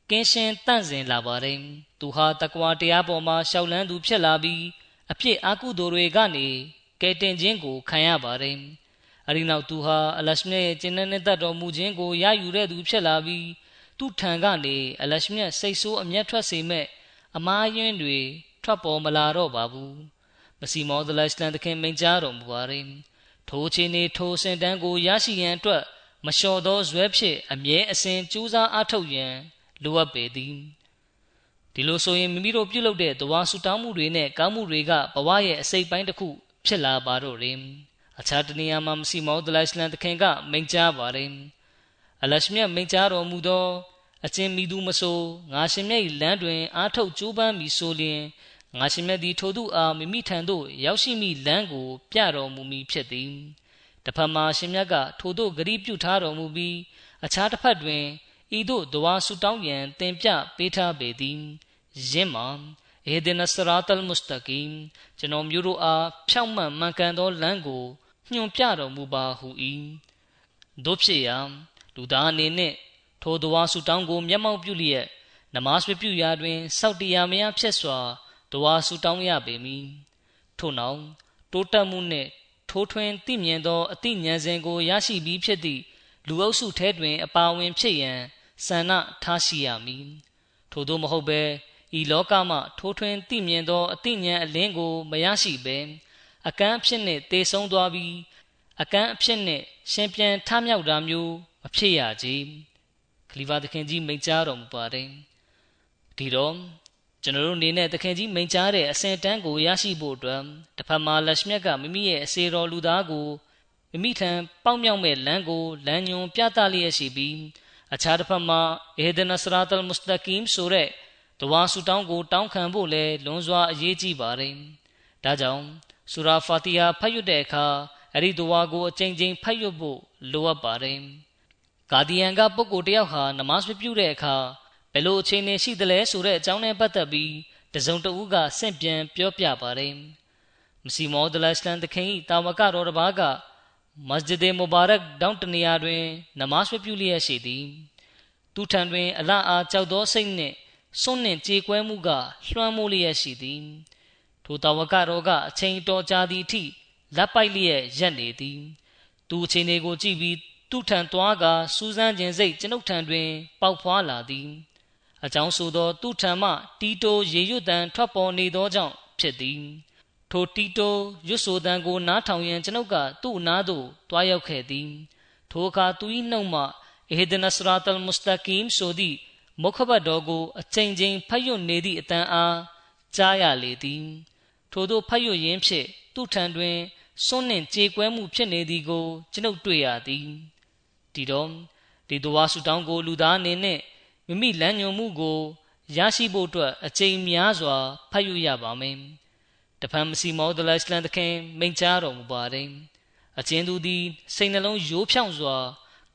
ကင်းရှင်းတန့်စင်လာပါတယ်သူဟာတကွာတရားပေါ်မှာရှောက်လန်းသူဖြစ်လာပြီးအဖြစ်အကုသိုလ်တွေကနေကဲတင်ခြင်းကိုခံရပါတယ် အဒီနောက်သူဟာအလရှမြတ်ရဲ့ကျင့်တဲ့တတ်တော်မူခြင်းကိုရယူတဲ့သူဖြစ်လာပြီးသူ့ထံကနေအလရှမြတ်စိတ်ဆိုးအမျက်ထွက်စေမဲ့အမားယွင်းတွေထွက်ပေါ်မလာတော့ပါဘူးမစီမောဒလစ်လန်တခင်မိန်ကြားတော်မူပါတယ်ထိုးချင်းနေထိုးစင်တန်းကိုရရှိရန်အတွက်မလျှော်သောဇွဲဖြင့်အမြဲအစဉ်ကြိုးစားအားထုတ်ရန်လိုအပ်ပေသည်ဒီလိုဆိုရင်မိမိတို့ပြုလုပ်တဲ့တဝါဆူတောင်းမှုတွေနဲ့ကောင်းမှုတွေကဘဝရဲ့အစိတ်ပိုင်းတစ်ခုဖြစ်လာပါတော့တယ် အခြားတနည်းအားမှမစီမောဒလိုင်စလန်တခင်ကမိန့်ကြားပါတယ်အလရှမြတ်မိန့်ကြားတော်မူသောအချင်းမိသူမဆိုငါရှင်မြတ်၏လမ်းတွင်အားထုတ်ကြိုးပမ်းပြီးဆိုလျင်ငါရှင်မြတ်သည်ထိုသူအားမိမိထံသို့ရောက်ရှိမိလမ်းကို ပြတော်မူမည်ဖြစ်သည်တစ်ဖက်မှာရှင်မြတ်ကထိုသို့ဂရိပြုထားတော်မူပြီးအခြားတစ်ဖက်တွင်ဤသို့ဒဝါဆုတောင်းရန်တင်ပြပေးထားပေသည်ယင်းမှာအေဒနစရာတလ်မုစတကီမ်ကျွန်တော်မျိုးတို့အားဖြောင့်မတ်မှန်ကန်သောလမ်းကို ညွှန်ပြတော်မူပါဟု၏တို့ဖြစ်ရာလူသားအနေနဲ့ထိုဒဝါဆုတောင်းကိုမျက်မှောက်ပြုလျက်နမတ်ဝပြုရာတွင်စောက်တရားမယဖြစ်စွာတဝါဆူတောင်းရပေမည်ထို့နောက်တိုးတက်မှုနှင့်ထိုးထွင်းသိမြင်သောအသိဉာဏ်စဉ်ကိုရရှိပြီးဖြစ်သည့်လူအုပ်စုထဲတွင် အပါဝင်ဖြစ်ရန်ဆန္ဒထားရှိရမည်ထို့သောမဟုတ်ဘဲဤလောကမှထိုးထွင်းသိမြင်သောအသိဉာဏ်အလင်းကိုမရရှိဘဲ အကန့်အဖြစ်နှင့်တေဆုံးသွားပြီးအကန့်အဖြစ်နှင့်ရှင်ပြန်ထမြောက်တာမျိုးမဖြစ်ရကြခလီဖာသခင်ကြီးမိန့်ကြားတော်မူပါတယ်ဒီတော့ကျွန်တော်တို့အနေနဲ့သခင်ကြီးမိန့်ကြားတဲ့အစင်တန်းကိုရရှိဖို့အတွက်တစ်ဖက်မှာလက်မြတ်ကမိမိရဲ့အစေတော်လူသားကိုမိမိထံပေါက်မြောက်မဲ့လမ်းကိုလမ်းညွန်ပြသလျက်ရှိပြီးအခြားတစ်ဖက်မှာအေဒနစရာတလ်မုစတကီမ်ဆိုတဲ့တဝါဆူတောင်းကို တောင်းခံဖို့လဲလွန်စွာအရေးကြီးပါတယ်။ဒါကြောင့် ဆူရာဖာတီယာဖတ်ရွတ်တဲ့အခါအဲ့ဒီတဝါကိုအချိန်ချင်းဖတ်ရွတ်ဖို့လိုအပ်ပါတယ်။ဂါဒီယန်ကပုဂ္ဂိုလ်တယောက်ဟာနမတ်ပြုတဲ့အခါဘယ်လိုအခြေအနေရှိသလဲဆိုတဲ့အကြောင်းနဲ့ပတ်သက်ပြီးတစုံတဦးကဆင့်ပြန်ပြောပြပါတယ်။မစီမောဒလစလန်တခင်၏တာဝကတော်တစ်ပါးကမစဂျစ်ဒေမူဘာရက်ဒေါင်းတနေရာတွင် နမတ်ပြုလျက်ရှိသည်။သူထံတွင် အလအာကြောက်သောစိတ်နှင့်စွန့်နှင့်ကြေကွဲမှုကလွှမ်းမိုးလျက်ရှိသည်။ ထိုတာဝကတော်ကအချိန်တော်ကြာသည့်အထိလက်ပိုက်လျက်ရက်နေသည် သူအချိန်တွေကိုကြည့်ပြီးသူ့ထံသွားကစူးစမ်းခြင်းစိတ်ကျွန်ုပ်ထံတွင် ပေါက်ဖွာလာသည်အကြောင်းဆိုသောသူထံမှတီတိုရေရွတ်တံထွက်ပေါ်နေသောကြောင့်ဖြစ်သည်ထိုတီတိုရွတ်ဆိုတံကိုနားထောင်ရန်ကျွန်ုပ်ကသူ့နားသို့တွားရောက်ခဲ့သည်ထိုအခါသူ၏နှုတ်မှအေဒနစရာတလ်မုစတကီမ်ဆိုသည့်မုခဘတ်တော်ကိုအချိန်ချင်းဖတ်ရွတ်နေသည့်အတန်အားကြားရလေသည် ထို့သောဖတ်ရွတ်ရင်းဖြင့်သူ့ထံတွင်စွန့်နှင့်ကြေကွဲမှုဖြစ်နေသည်ကိုကျွန်ုပ်တွေ့ရသည်ဒီတော့ဒီတဝါဆူတောင်းကိုလူသားအနေနဲ့မိမိလမ်းညွန်မှုကိုရရှိဖို့အတွက်အချိန်များစွာဖတ်ယူရပါမယ်။တဖန်မစီမောဒလစ်လန်တခင်မိန့်ကြားတော်မူပါတယ်။အချင်းသူသည်စိတ်နှလုံးရိုးဖြောင့်စွာ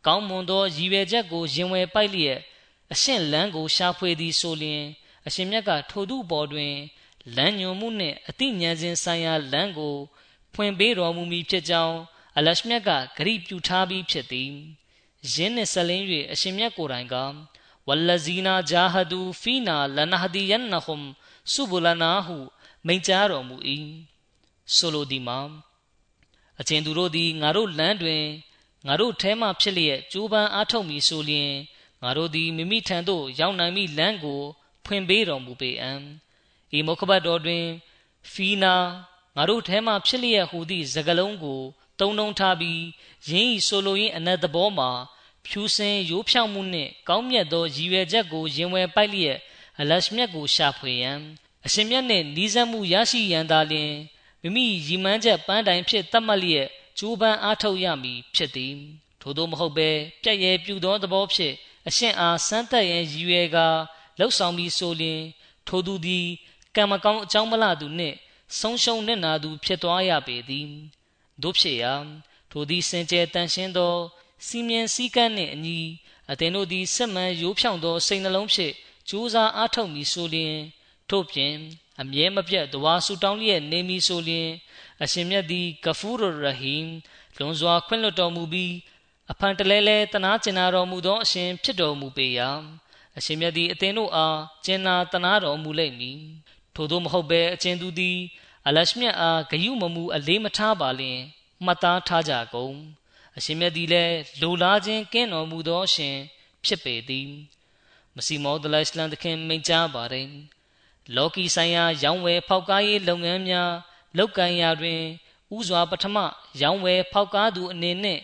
ကောင်းမွန်သောရည်ရွယ်ချက်ကိုရင်ဝယ်ပိုက်လျက်အရှင်းလန်းကိုရှာဖွေသည်ဆိုလျင် အရှင်မြတ်ကထိုသူပေါ်တွင် လမ်းညွန်မှုနှင့်အတိညာဉ်စဉ်ဆိုင်ရာလမ်းကို ဖွင့်ပေးတော်မူမည်ဖြစ်ကြောင်းအလရှမြတ်ကဂရိပြုထားပြီးဖြစ်သည်ယင်းနှင့်ဆက်လင်း၍အရှင်မြတ်ကိုယ်တိုင်ကဝလဇီနာဂျာဟဒူဖီနာလနဟဒီယန်နဟုမ်ဆုဘူလနာဟုမိန့်ကြားတော်မူ၏ဆိုလိုသည်မှာအချင်းသူတို့သည်ငါတို့လမ်းတွင်ငါတို့ထဲမှဖြစ်လျက်ကြိုးပမ်းအားထုတ်မည်ဆိုလျင်ငါတို့သည်မိမိထံသို့ရောက်နိုင်မည့်လမ်းကို ဖွင့်ပေးတော်မူပေအံ ဤမုခဘတ်တော်တွင်ဖီနာငါတို့ထဲမှဖြစ်လျက်ဟူသည့်စကားလုံးကိုတုံးတုံးထားပြီးယင်းဤဆိုလိုရင်းအနက်သဘောမှာဖြူစင်ရိုးဖြောင့်မှုနှင့်ကောင်းမြတ်သောရည်ရွယ်ချက်ကိုရင်ဝယ်ပိုက်လျက်အလရှမြတ်ကိုရှာဖွေရန်အရှင်မြတ်နှင့်နီးစပ်မှုရရှိရန်သာလျှင်မိမိရည်မှန်းချက်ပန်းတိုင်ဖြစ်သတ်မှတ်လျက်ကြိုးပမ်းအားထုတ်ရမည်ဖြစ်သည်ထို့သောမဟုတ်ဘဲပြက်ရဲပြူသောသဘောဖြင့်အရှင်အားစမ်းသက်ရန်ရည်ရွယ်ကာလှုပ်ဆောင်ပြီးဆိုလျင်ထိုသူသည် ကံမကောင်းအကြောင်းမလှသူနှင့်ဆုံးရှုံးနေနာသူ ဖြစ်သွားရပေသည်တို့ဖြစ်ရာထိုသည်စင်ကြယ်တန်ရှင်းသောစီမင်းစည်းကမ်းနှင့်အညီအသင်တို့သည်စစ်မှန်ရိုးဖြောင့်သောစိတ်နှလုံးဖြင့်ကြိုးစားအားထုတ်မည်ဆိုလျင်ထို့ပြင်အမြဲမပြတ်တဝါဆူတောင်းလျက်နေမည်ဆိုလျင် အရှင်မြတ်သည်ဂဖူရရဟီမ်လွန်စွာခွင့်လွှတ်တော်မူပြီးအဖန်တလဲလဲတနာကျင်နာတော်မူသောအရှင်ဖြစ်တော်မူပေရာအရှင်မြတ်သည်အသင်တို့အားကျင်နာတနာတော်မူလိမ့်မည် ထို့သောမဟုတ်ဘဲအချင်းသူသည်အလရှမြတ်အားဂယုမမူအလေးမထားပါလျင်မှတ်သားထားကြကုန်အရှင်မြတ်သည်လည်းလိုလားခြင်းကင်းတော်မူသောအရှင်ဖြစ်ပေသည်မစီမောဒလိုင်စလန်သခင်မိန့်ကြားပါတယ်လောကီဆိုင်ရာရောင်းဝယ်ဖောက်ကားရေးလုပ်ငန်းများလုပ်ကိုင်ရာတွင်ဥစွာပထမရောင်းဝယ်ဖောက်ကားသူအနေနဲ့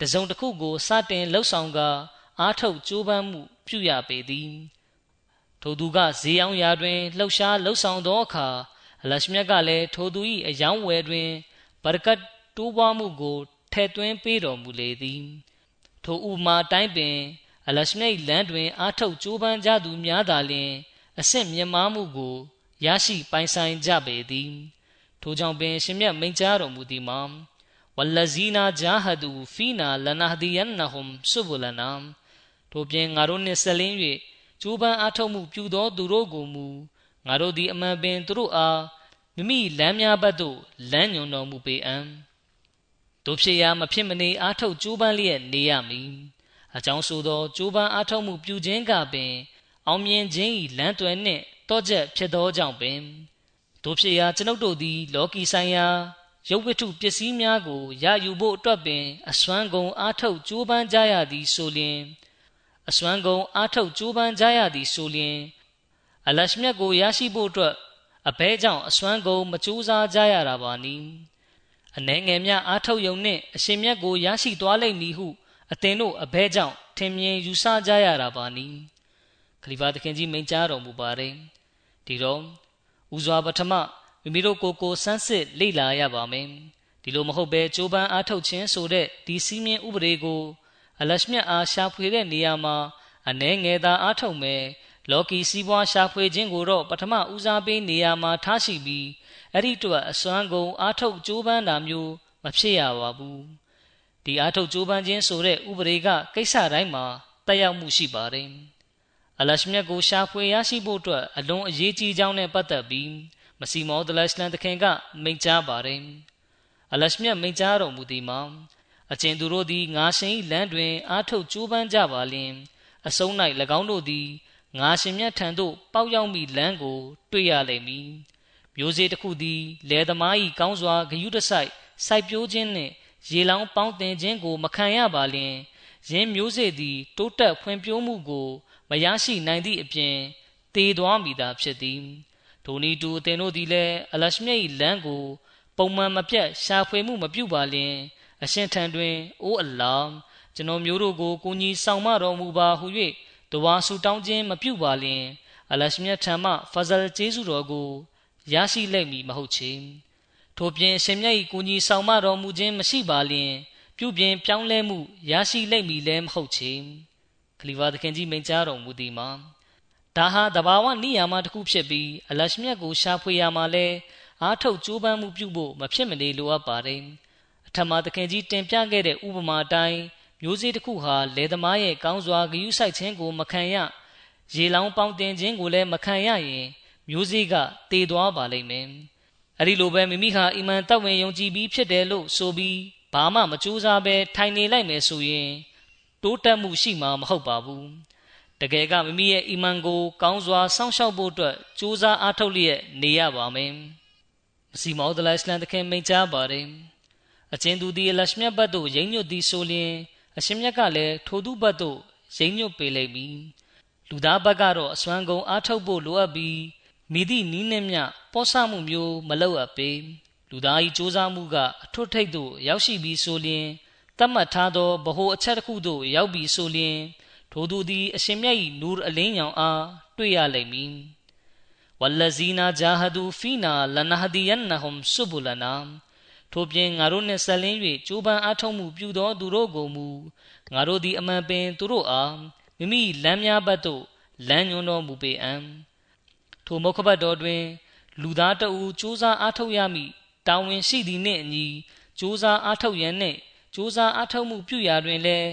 တစုံတစ်ခုကိုစတင်လှုပ်ဆောင်ကာအားထုတ်ကြိုးပမ်းမှုပြုရပေသည် ထိုသူကဈေးအောင်ရာတွင်လှုပ်ရှားလှုပ်ဆောင်သောအခါအလရှမြတ်ကလည်းထိုသူ၏အယောင်းဝယ်တွင်ဘရကတ်တိုးပွားမှုကိုထဲ့သွင်းပေးတော်မူလေသည်ထိုဥမာတိုင်းပင် အလရှမြတ်လမ်းတွင် အားထုတ်ကြိုးပမ်းကြသူများသာလျှင်အဆင့်မြင့်မားမှုကိုရရှိပိုင်ဆိုင်ကြပေသည်ထိုကြောင့်ပင်ရှင်မြတ်မိန့်ကြားတော်မူသည်မှာဝလဇီနာဂျာဟဒူဖီနာလနဟဒီယန်နဟွမ်ဆုဘလနာထိုပြင်ငါတို့နှင့်ဆက်လင်း၍ ကျိုးပန်းအားထုတ်မှုပြုသောသူတို့ကိုမူငါတို့သည်အမှန်ပင်သူတို့အားမိမိလမ်းများဘက်သို့လမ်းညွန်တော်မူပေအံ့တို့ဖြစ်ရာမဖြစ်မနေအားထုတ်ကြိုးပမ်းလျက်နေရမည်အကြောင်းဆိုသောကြိုးပမ်းအားထုတ်မှုပြုခြင်းကပင် အောင်မြင်ခြင်း၏လမ်းသွယ်နှင့်တောချက်ဖြစ်သောကြောင့်ပင်တို့ဖြစ်ရာကျွန်ုပ်တို့သည် လောကီဆိုင်ရာရုပ်ဝတ္ထုပစ္စည်းများကိုရယူဖို့အတွက်ပင် အစွမ်းကုန်အားထုတ်ကြိုးပမ်းကြရသည်ဆိုလျှင် အစွမ်းကုန်အားထုတ်ကြိုးပမ်းကြရသည်ဆိုလျှင်အလရှမြတ်ကိုရရှိဖို့အတွက်အဘဲကြောင့်အစွမ်းကုန်မကြိုးစားကြရတာပါနီအနှဲငယ်များအားထုတ်ယုံနှင့်အရှင်မြတ်ကိုရရှိသွားလိမ့်မည်ဟုအသင်တို့အဘဲကြောင့်ထင်မြင်ယူဆကြရတာပါနီခလီဖာသခင်ကြီးမိန့်ကြားတော်မူပါတယ်ဒီတော့ဦးစွာပထမမိမိတို့ကိုယ်ကိုစမ်းစစ်လေ့လာရပါမယ်ဒီလိုမဟုတ်ဘဲကြိုးပမ်းအားထုတ်ခြင်းဆိုတဲ့ဒီစည်းမျဉ်းဥပဒေကို အလရှမြတ်အားရှာဖွေတဲ့နေရာမှာအနှဲငယ်သာအားထုတ်မယ်လော်ကီစီးပွားရှာဖွေခြင်းကိုတော့ပထမဦးစားပေးနေရာမှာထားရှိပြီးအဲ့ဒီအတွက်အစွမ်းကုန်အားထုတ်ကြိုးပမ်းတာမျိုးမဖြစ်ရပါဘူးဒီအားထုတ်ကြိုးပမ်းခြင်းဆိုတဲ့ဥပဒေကကိစ္စတိုင်းမှာတက်ရောက်မှုရှိပါတယ်အလရှမြတ်ကိုရှာဖွေရရှိဖို့အတွက်အလွန်အရေးကြီးကြောင်းနဲ့ပတ်သက်ပြီးမစီမောဒလရှလန်တခင်ကမိန့်ကြားပါတယ်အလရှမြတ်မိန့်ကြားတော်မူသည်မှာ အကျဉ်သူတို့သည်ငါရှင်၏လမ်းတွင်အားထုတ်ကြိုးပမ်းကြပါလျင်အဆုံး၌၎င်းတို့သည်ငါရှင်မြတ်ထံသို့ပေါက်ရောက်မိလမ်းကို တွေ့ရလိမ့်မည်မျိုးစေ့တစ်ခုသည်လယ်သမား၏ကောင်းစွာဂယုတစိုက်စိုက်ပျိုးခြင်းနှင့်ရေလောင်းပေါင်းတင်ခြင်းကို မခံရပါလျင်ယင်းမျိုးစေ့သည် တိုးတက်ဖွံ့ဖြိုးမှုကို မရရှိနိုင်သည့်အပြင်တည်သွားမိတာဖြစ်သည်ထိုနည်းတူအသင်တို့သည်လည်းအလရှမြတ်၏လမ်းကို ပုံမှန်မပြတ်ရှာဖွေမှုမပြုပါလျင် အရှင်ထံတွင်အိုးအလာကျွန်တော်မျိုးတို့ကိုကိုကြီးဆောင်မတော်မူပါဟု၍တဝါဆူတောင်းခြင်းမပြုပါလျင်အလရှမြတ်ထံမှဖဇလ်ကျေးဇူးတော်ကိုရရှိလိမ့်မည်မဟုတ်ချေထို့ပြင်အရှင်မြတ်၏ကိုကြီးဆောင်မတော်မူခြင်းမရှိပါလျင်ပြုပြင်ပြောင်းလဲမှုရရှိလိမ့်မည်လည်းမဟုတ်ချေခလီဖာသခင်ကြီးမိန့်ကြားတော်မူသည်မှာဒါဟာတဘာဝနိယာမတစ်ခုဖြစ်ပြီးအလရှမြတ်ကိုရှာဖွေရမှာလဲအားထုတ်ကြိုးပမ်းမှုပြုဖို့မဖြစ်မနေလိုအပ်ပါတယ် အထမသခင်ကြီးတင်ပြခဲ့တဲ့ဥပမာအတိုင်းမျိုးစေ့တစ်ခုဟာလယ်သမားရဲ့ကောင်းစွာဂရုစိုက်ခြင်းကိုမခံရရေလောင်းပေါင်းတင်ခြင်းကိုလည်းမခံရရင်မျိုးစေ့ကတည်သွားပါလိမ့်မယ်အဲ့ဒီလိုပဲမိမိဟာအီမန်တတ်ဝင်ယုံကြည်ပြီးဖြစ်တယ်လို့ဆိုပြီးဘာမှမကြိုးစားပဲထိုင်နေလိုက်မယ်ဆိုရင်တိုးတက်မှုရှိမှာမဟုတ်ပါဘူးတကယ်ကမိမိရဲ့အီမန်ကိုကောင်းစွာစောင့်ရှောက်ဖို့အတွက်ကြိုးစားအားထုတ်လျက်နေရပါမယ်မစီမောဒလအစ္စလမ်တခင်မိန့်ကြားပါတယ် အချင်းသူဒီအလရှမြတ်ဘတ်တို့ရိမ့်ညွတ်သည်ဆိုလျင်အရှင်မြတ်ကလည်းထိုသူဘတ်တို့ရိမ့်ညွတ်ပေလိမ့်မည်လူသားဘက်ကတော့အစွမ်းကုန်အားထုတ်ဖို့လိုအပ်ပြီးမိသည့်နီးနှင်းမြပေါ်ဆမှုမျိုးမလုပ်အပ်ပေလူသား၏စ조사မှုကအထွတ်ထိပ်သို့ရောက်ရှိပြီးဆိုလျင်တတ်မှတ်ထားသောဗဟိုအချက်တစ်ခုသို့ရောက်ပြီးဆိုလျင်ထိုသူသည်အရှင်မြတ်၏နူရအလင်းရောင်အားတွေ့ရလိမ့်မည်ဝလဇီနာဂျာဟဒူဖီနာလနဟဒီယန်နဟွမ်ဆုဘူလနာ ထို့ပြင်ငါတို့နှင့်ဆက်လင်း၍ကြိုးပမ်းအားထုတ်မှုပြုသောသူတို့ကိုမူငါတို့သည်အမှန်ပင်သူတို့အားမိမိလမ်းများဘက်သို့လမ်းညွှန်တော်မူပေအံ့ထိုမုခဘတ်တော်တွင် လူသားတအူစူးစမ်းအားထုတ်ရမည်တာဝန်ရှိသည်နှင့်အညီစူးစမ်းအားထုတ်ရန်နှင့်စူးစမ်းအားထုတ်မှုပြုရာတွင်လည်း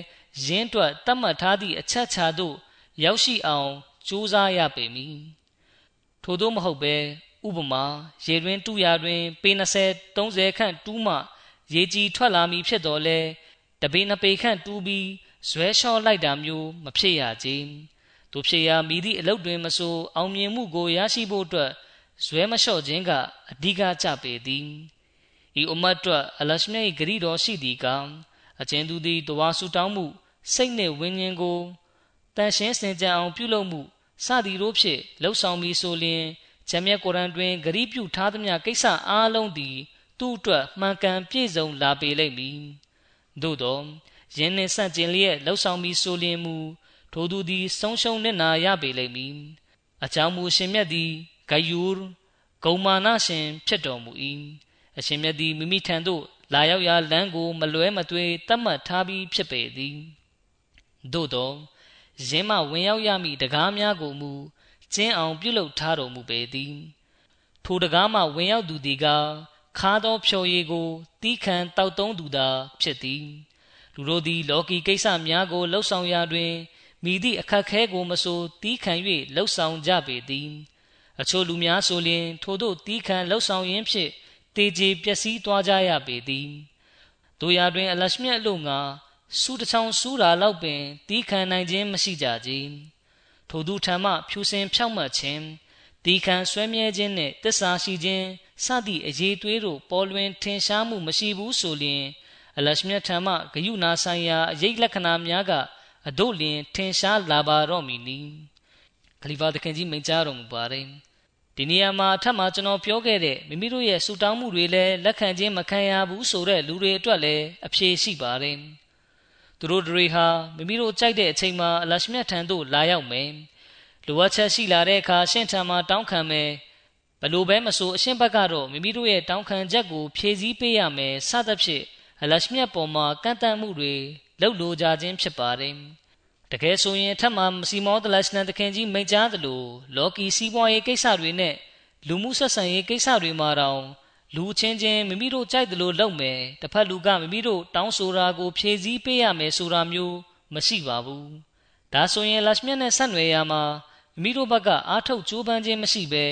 ရင်းတွက်တတ်မှတ်ထားသည့်အချက်ချာသို့ရောက်ရှိအောင်စူးစမ်းရပေမည်ထို့သောမဟုတ်ဘဲ ဥပမာရေတွင်တူရာတွင်ပေ20 30ခန့်တူးမှရေကြီးထွက်လာမည်ဖြစ်တော်လဲတပေနှစ်ပေခန့်တူးပြီးဇွဲလျှော့လိုက်တာမျိုးမဖြစ်ရကြ။တို့ဖြစ်ရာမိသည့်အလုပ်တွင်မဆိုအောင်မြင်မှုကိုရရှိဖို့အတွက်ဇွဲမလျှော့ခြင်းကအဓိကကြပေသည်။ဤအမတ်အတွက်အလရှမြတ်၏ဂရီတော်ရှိသည်ကအကျဉ်သူသည်တဝါဆူတောင်းမှုစိတ်နှင့်ဝိညာဉ်ကိုတန်ရှင်းစင်ကြံအောင်ပြုလုပ်မှုစသည်တို့ဖြင့်လှုပ်ဆောင်ပြီးဆိုလျင် ဂျမ်းမြတ်ကုရ်အန်တွင်ဂရီးပြုထားသမျှကိစ္စအားလုံးသည် သူ့အတွက်မှန်ကန်ပြည့်စုံလာပေလိမ့်မည်သို့သောယင်းနှင့်ဆန့်ကျင်လျက်လှုပ်ဆောင်ပြီးဆိုလျင်မူထိုသူသည် ဆုံးရှုံးနစ်နာရပေလိမ့်မည်အကြောင်းမူရှင်မြတ်သည်ဂယူရ်ဂုံမာနရှင် ဖြစ်တော်မူ၏အရှင်မြတ်သည်မိမိထံသို့လာရောက်ရာလမ်းကိုမလွဲမသွေတတ်မှတ်ထားပြီးဖြစ်ပေသည်သို့သောယင်းမှဝင်ရောက်ရမည့်တကားများကိုမူ ကျင်းအောင်ပြုလုပ်ထားတော်မူပေသည်ထိုတကားမှဝင်ရောက်သူသည်ကခါသောဖြော်ရည်ကိုတီးခံတောက်သုံးသူသာဖြစ်သည်လူတို့သည်လောကီကိစ္စများကိုလှုပ်ဆောင်ရာတွင်မိသည့်အခက်ခဲကိုမဆိုတီးခံ၍လှုပ်ဆောင်ကြပေသည်အချို့လူများဆိုလျှင် ထိုတို့တီးခံလှုပ်ဆောင်ရင်းဖြင့်တေကျေပျက်စီးသွားကြရပေသည်တို့ရာတွင် အလရှမြတ်အလို့ငါစူးတချောင်းစူးတာလောက်ပင်တီးခံနိုင်ခြင်းမရှိကြကြ ထိုသူထံမှဖြူစင်ဖြောက်မှတ်ခြင်းဒီခံဆွဲမြဲခြင်းနှင့်တစ္ဆာရှိခြင်းစသည့်အရေးသွေးတို့ပေါ်လွင်ထင်ရှားမှုမရှိဘူးဆိုလျှင်အလရှမြတ်ထံမှဂယုနာဆိုင်ရာအရေးလက္ခဏာများကအတို့လျင်ထင်ရှားလာပါတော့မည်နီခလီဖာသခင်ကြီးမိန့်ကြားတော်မူပါတယ်ဒီနေရာမှာအထက်မှာကျွန်တော်ပြောခဲ့တဲ့မိမိတို့ရဲ့ဆူတောင်းမှုတွေလည်းလက်ခံခြင်းမခံရဘူးဆိုတဲ့လူတွေအတွက်လည်းအဖြေရှိပါတယ် သူတို့တွေဟာမိမိတို့ကြိုက်တဲ့အချိန်မှာအလရှမြတ်ထံသို့လာရောက်မယ်လိုအပ်ချက်ရှိလာတဲ့အခါရှင့်ထံမှာတောင်းခံမယ်ဘလို့ပဲမဆိုအရှင်းဘက်ကတော့မိမိတို့ရဲ့တောင်းခံချက်ကိုဖြည့်ဆည်းပေးရမယ်စသဖြင့်အလရှမြတ်ပေါ်မှာကန့်တတ်မှုတွေလှုပ်လိုကြခြင်းဖြစ်ပါတယ်တကယ်ဆိုရင်ထပ်မစီမောဒလရှနတခင်ကြီးမိန့်ကြားသလိုလော်ကီစီးပွားရေးကိစ္စတွေနဲ့လူမှုဆက်ဆံရေးကိစ္စတွေမှာတောင် လူချင်းချင်းမိမိတို့ကြိုက်သလိုလုပ်မယ်တစ်ဖက်လူကမိမိတို့တောင်းဆိုတာကိုဖြည့်ဆည်းပေးရမယ်ဆိုတာမျိုးမရှိပါဘူးဒါဆိုရင်လရှမြတ်နဲ့ဆက်နွယ်ရမှာမိမိတို့ဘက်ကအားထုတ်ကြိုးပမ်းခြင်းမရှိဘဲ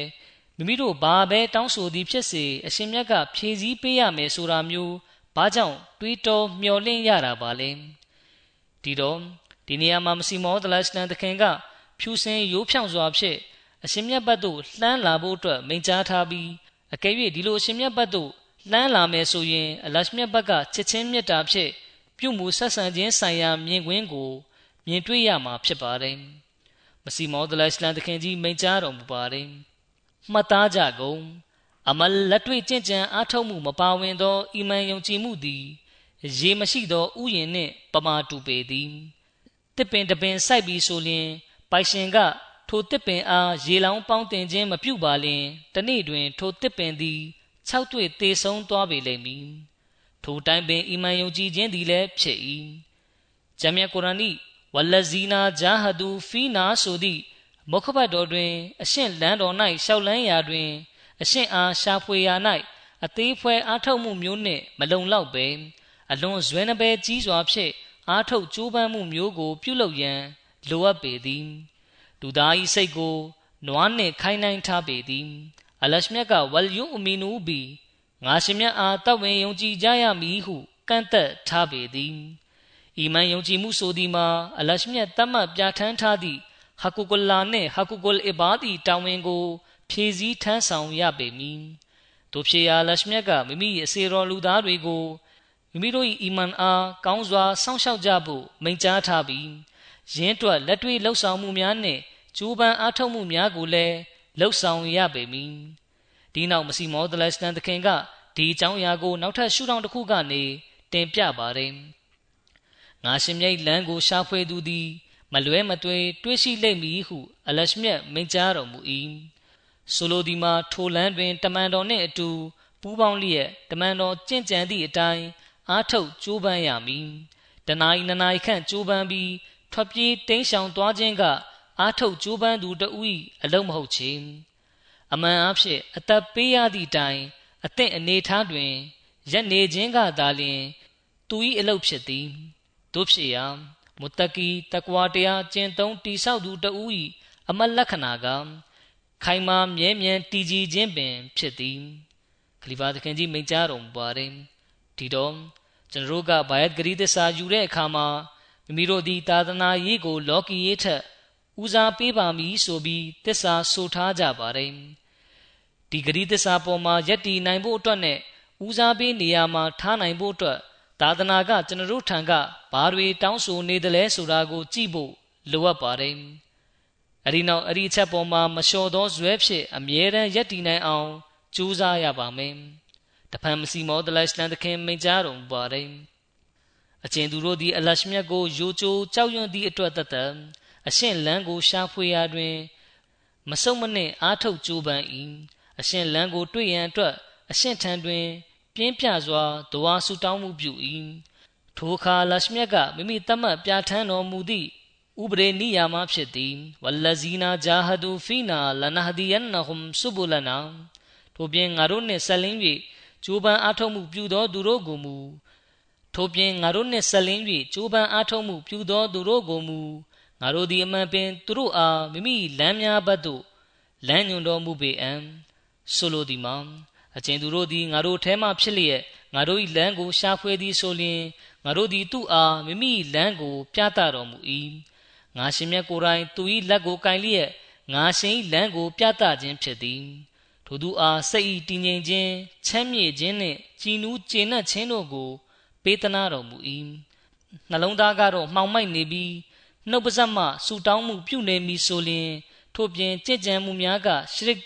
မိမိတို့ဘာပဲတောင်းဆိုသည်ဖြစ်စေအရှင်မြတ်ကဖြည့်ဆည်းပေးရမယ်ဆိုတာမျိုးဘာကြောင့်တွေးတောမျှော်လင့်ရတာပါလဲဒီတော့ဒီနေရာမှာမစီမောဒလရှလန်တခင်က ဖြူစင်ရိုးဖြောင်စွာဖြင့်အရှင်မြတ်ဘတ်သို့လှမ်းလာဖို့အတွက်မိန့်ကြားထားပြီး အကယ်၍ဒီလိုအရှင်မြတ်ဘတ်သို့လှမ်းလာမယ်ဆိုရင်အလရှမြတ်ဘတ်ကချစ်ချင်းမြတ်တာဖြင့်ပြုမှုဆက်ဆံခြင်းဆိုင်ရာမြင်ကွင်းကိုမြင်တွေ့ရမှာဖြစ်ပါတယ်မစီမောဒလရှလန်တခင်ကြီးမိန့်ကြားတော်မူပါတယ်မှတ်သားကြကုန်အမလက်တွေ့ကြင်ကြံအားထုတ်မှုမပါဝင်သောအီမန်ယုံကြည်မှုသည်ရေမရှိသောဥယျာဉ်နှင့်ပမာတူပေသည်တစ်ပင်တပင်စိုက်ပြီးဆိုလျင်ပိုင်ရှင်က ထိုတစ်ပင်အားရေလောင်းပေါင်းတင်ခြင်းမပြုပါလျင်တနေ့တွင်ထိုတစ်ပင်သည်၆တွေ့သေဆုံးသွားပေလိမ့်မည်ထိုတိုင်းပင်အီမန်ယုံကြည်ခြင်းသည်လည်းဖြစ်၏ဂျမ်မြတ်ကုရ်အာန်၏ဝလဇီနာဂျာဟဒူဖီနာဆိုသည့်မုခဘတ်တော်တွင် အရှင့်လန်းတော်၌ရှောက်လန်းရာတွင် အရှင့်အားရှာဖွေရာ၌အသေးဖွဲအားထုတ်မှုမျိုးနှင့်မလုံလောက်ပဲအလွန်ဇွဲနှပဲကြီးစွာဖြင့်အားထုတ်ကြိုးပမ်းမှုမျိုးကို ပြုလုပ်ရန်လိုအပ်ပေသည် လူသား၏စိတ်ကိုနွားနှင့်ခိုင်းနှိုင်းထားပေသည်အလရှမြတ်ကဝလ်ယုအမီနူဘီငါရှင်မြတ်အားတတ်ဝင်ယုံကြည်ကြရမည်ဟုကန့်သက်ထားပေသည်အီမန်ယုံကြည်မှုဆိုသည်မှာအလရှမြတ်တတ်မှတ်ပြဋ္ဌာန်းထားသည့်ဟကူကုလာနှင့်ဟကူကုလ်အီဘာဒီတောင်းဝင်ကို ဖြည့်ဆည်းထမ်းဆောင်ရပေမည်တို့ဖြစ်ရာလရှမြတ်ကမိမိအစေတော်လူသားတွေကိုမိမိတို့၏အီမန်အားကောင်းစွာစောင့်ရှောက်ကြဖို့မိန့်ကြားထားပြီးရင်းတွက်လက်တွေ့လှုပ်ဆောင်မှုများနှင့် ကြိုးပမ်းအားထုတ်မှုများကိုလည်းလှုပ်ဆောင်ရပေမည်ဒီနောက်မစီမောဒလစတန်သခင်ကဒီအကြောင်းအရာကိုနောက်ထပ်ရှုထောင့်တစ်ခုကနေတင်ပြပါတယ်ငါရှင်မြိတ်လမ်းကိုရှာဖွေသူသည်မလွဲမသွေတွေးရှိလိမ့်မည်ဟုအလရှမြတ်မိန့်ကြားတော်မူ၏ဆိုလိုဒီမှာထိုလမ်းတွင်တမန်တော်နှင့်အတူပူးပေါင်းလျက်တမန်တော်ကြင့်ကြံသည့်အတိုင်းအားထုတ်ကြိုးပမ်းရမည်တနာရီနှစ်နာရီခန့်ကြိုးပမ်းပြီးထွက်ပြေးတိမ်းရှောင်သွားခြင်းက အားထုတ်ကြိုးပမ်းသူတဦး၏အလုံးမဟုတ်ချေအမှန်အဖြစ်အသက်ပေးရသည့်တိုင်အသင့်အနေထားတွင်ရက်နေခြင်းကသာလျှင်သူ၏အလုပ်ဖြစ်သည်တို့ဖြစ်ရာမုတကီတကွာတရားကျင့်သုံးတိဆောက်သူတဦး၏အမတ်လက္ခဏာကခိုင်မာမြဲမြံတည်ကြည်ခြင်းပင်ဖြစ်သည်ခလီဖာသခင်ကြီးမိန့်ကြားတော်မူပါတယ်ဒီတော့ကျွန်တော်တို့ကဘာယတ်ဂရီသစ္စာယူတဲ့အခါမှာမိမိတို့ဒီသာသနာရေးကို လောကီရေးထက် ဦးစားပေးပါမည်ဆိုပြီးသစ္စာဆိုထားကြပါတယ်ဒီဂရီသစ္စာပေါ်မှာယက်တီနိုင်ဖို့အတွက်နဲ့ဦးစားပေးနေရာမှာထားနိုင်ဖို့အတွက်သာသနာကကျွန်တော်တို့ထံကဘာတွေတောင်းဆိုနေတယ်လဲဆိုတာကို ကြည့်ဖို့လိုအပ်ပါတယ်အဒီနောက်အဒီချက်ပေါ်မှာမလျှော်သောဇွဲဖြစ်အမြဲတမ်းယက်တီနိုင်အောင်ကြိုးစားရပါမယ်တဖန်မစီမောဒလရှလန်တခင်မိန့်ကြားတော်မူပါတယ်အကျဉ်သူတို့သည်အလရှမြတ်ကိုယိုချိုကြောက်ရွံ့သည့်အတွက်တသက် အရှင်းလန်းကိုရှာဖွေရာတွင် မစုံမနှင့်အားထုတ်ကြိုးပမ်း၏အရှင်းလန်းကို တွေ့ရန်အတွက် အရှင်းထံတွင် ပြင်းပြစွာဒဝါဆူတောင်းမှုပြု၏ထိုအခါလရှမြတ်ကမိမိတတ်မှတ်ပြဋ္ဌာန်းတော်မူသည့်ဥပဒေနိယာမဖြစ်သည်ဝလဇီနာဂျာဟဒူဖီနာလနဟဒီယန်နဟွမ်ဆုဘူလနာထို့ပြင်ငါတို့နှင့်ဆက်လင်း၍ကြိုးပမ်းအားထုတ်မှုပြုသောသူတို့ကိုမူထို့ပြင်ငါတို့နှင့်ဆက်လင်း၍ကြိုးပမ်းအားထုတ်မှုပြုသောသူတို့ကိုမူ ငါတို့သည်အမှန်ပင်သူတို့အားမိမိလမ်းများဘက်သို့လမ်းညွန်တော်မူပေအံဆိုလိုသည်မှာအကျဉ်သူတို့သည်ငါတို့ထဲမှဖြစ်လျက်ငါတို့၏လမ်းကိုရှာဖွေသည်ဆိုလျှင်ငါတို့သည်သူ့အားမိမိလမ်းကို ပြသတော်မူ၏ငါရှင်မြတ်ကိုယ်တိုင်သူ၏လက်ကိုကင်လျက်ငါရှင်၏လမ်းကို ပြသခြင်းဖြစ်သည်ထိုသူအားစိတ်၏တည်ငြိမ်ခြင်းချမ်းမြေ့ခြင်းနှင့်ကြည်နူးကျေနပ်ခြင်းတို့ကို ပေးသနာတော်မူ၏နှလုံးသားကတော့မှောင်မိုက်နေပြီး နှုတ်ပါဆက်မှဆူတောင်းမှုပြုနေမည်ဆိုလျှင်ထို့ပြင်ကြင်ကြံမှုများကရှရစ်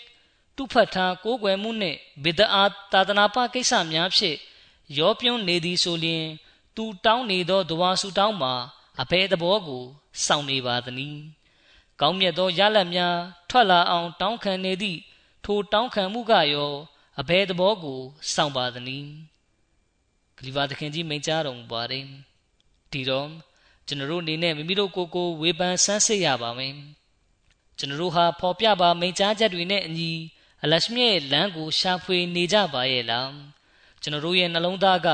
တုဖတ်ထားကိုးကွယ်မှုနှင့်ဗိဒအာသာသနာပကိစ္စများဖြင့်ရောပြွန်းနေသည်ဆိုလျှင်သူတောင်းနေသောဒဝါဆူတောင်းမှာအဘယ်သဘောကိုစောင့်နေပါသနည်းကောင်းမြတ်သောရလတ်များထွက်လာအောင် တောင်းခံနေသည့်ထိုတောင်းခံမှုကရောအဘယ်သဘောကိုစောင့်ပါသနည်းဂလီဗာသခင်ကြီးမိန့်ကြားတော်မူပါတယ်ဒီတော့ ကျွန်တော်တို့အနေနဲ့မိမိတို့ကိုယ်ကိုဝေဖန်ဆန်းစစ်ရပါမယ်ကျွန်တော်တို့ဟာဖော်ပြပါမိန့်ကြားချက်တွေနဲ့အညီအလရှမြရဲ့လမ်းကိုရှာဖွေနေကြပါရဲ့လားကျွန်တော်တို့ရဲ့နှလုံးသားက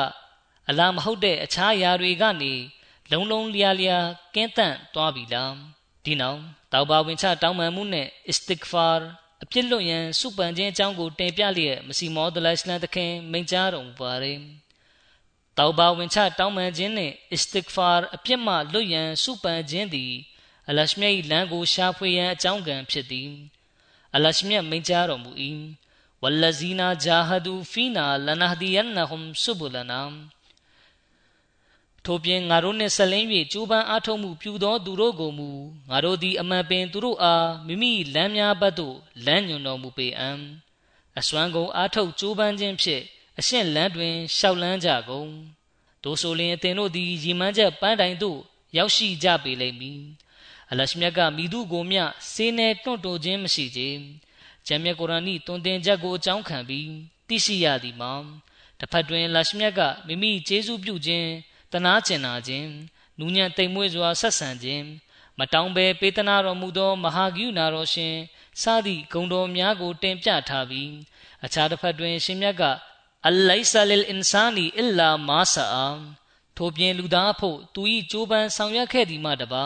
အလားမဟုတ်တဲ့အခြားအရာတွေကနေလုံလုံလျားလျားကင်းတန့်သွားပြီလားဒီနောက်တောက်ပါဝင်ချတောင်းပန်မှုနဲ့ istighfar အပြစ်လွတ်ရန်စုပန်ခြင်းအကြောင်းကိုတင်ပြလျက်မစီမောဒလိုင်စလန်သခင်မိန့်ကြားတော်မူပါတယ် တောက်ပါဝင်ချတောင်းပန်ခြင်းနှင့် istighfar အပြစ်မှလွတ်ရန်စုပန်ခြင်းသည်အလရှမြတ်၏လမ်းကိုရှာဖွေရန်အကြောင်းကံဖြစ်သည်အလရှမြတ်မိန့်ကြားတော်မူ၏ဝလဇီနာဂျာဟဒူဖီနာလနဟဒီယန်နဟွမ်ဆုဘူလနာထို့ပြင်ငါတို့နှင့်ဆက်လင်း၍ကြိုးပမ်းအားထုတ်မှုပြုသောသူတို့ကိုမူငါတို့သည်အမှန်ပင်သူတို့အားမိမိလမ်းများဘက်သို့လမ်းညွှန်တော်မူပေအံ့အစွမ်းကုန်အားထုတ်ကြိုးပမ်းခြင်းဖြင့် အရှင်းလန်းတွင်ရှောက်လန်းကြကုန်တို့ဆိုလျင်အသင်တို့သည်ရီမန်းချက်ပန်းတိုင်သို့ရောက်ရှိကြပေလိမ့်မည်အလရှမြတ်ကမိသူကိုမျှစေးနေတွန့်တိုခြင်းမရှိကြ။ဂျမ်းမြတ်ကုရ်အာန်၏တွင်တင်ချက်ကိုအကြောင်းခံပြီးသိရှိရသည်မှာတစ်ဖက်တွင်လရှမြတ်ကမိမိကျေးဇူးပြုခြင်းတနာကျင်နာခြင်းနူးညံ့တိမ်မွေ့စွာဆက်ဆံခြင်းမတောင်းဘဲပေးသနာတော်မူသောမဟာဂုဏတော်ရှင်စသည့်ဂုဏ်တော်များကိုတင်ပြထားပြီးအခြားတစ်ဖက်တွင်ရှင်မြတ်က အလိုင်ဆာလင်အင်ဆာနီအီလာမာဆာထိုပြင်လူသားဖို့သူ၏ကြိုးပမ်းဆောင်ရွက်ခဲ့သည်မှတပါ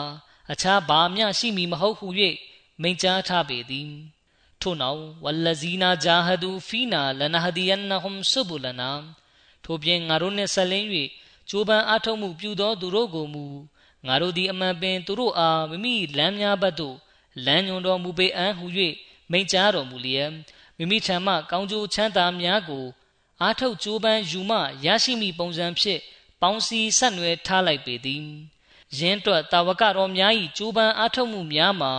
အခြားဘာမျှရှိမည်မဟုတ်ဟု၍မိန့်ကြားထားပေသည်ထို့နောက်ဝလဇီနာဂျာဟဒူဖီနာလနဟဒီယန်နဟွမ်ဆုဘူလနာထို့ပြင်ငါတို့နှင့်ဆက်လင်း၍ကြိုးပမ်းအားထုတ်မှုပြုသောသူတို့ကိုမူငါတို့သည်အမှန်ပင်သူတို့အားမိမိလမ်းများဘက်သို့လမ်းညွန်တော်မူပေအံ့ဟု၍မိန့်ကြားတော်မူလျက်မိမိထံမှကောင်းကျိုးချမ်းသာများကို အားထုတ်ကြိုးပမ်းယူမှရရှိမိပုံစံဖြင့်ပေါင်းစည်းဆက်နွယ်ထားလိုက်ပေသည်ယင်းအတွက်တာဝကတော်များ၏ကြိုးပမ်းအားထုတ်မှုများမှာ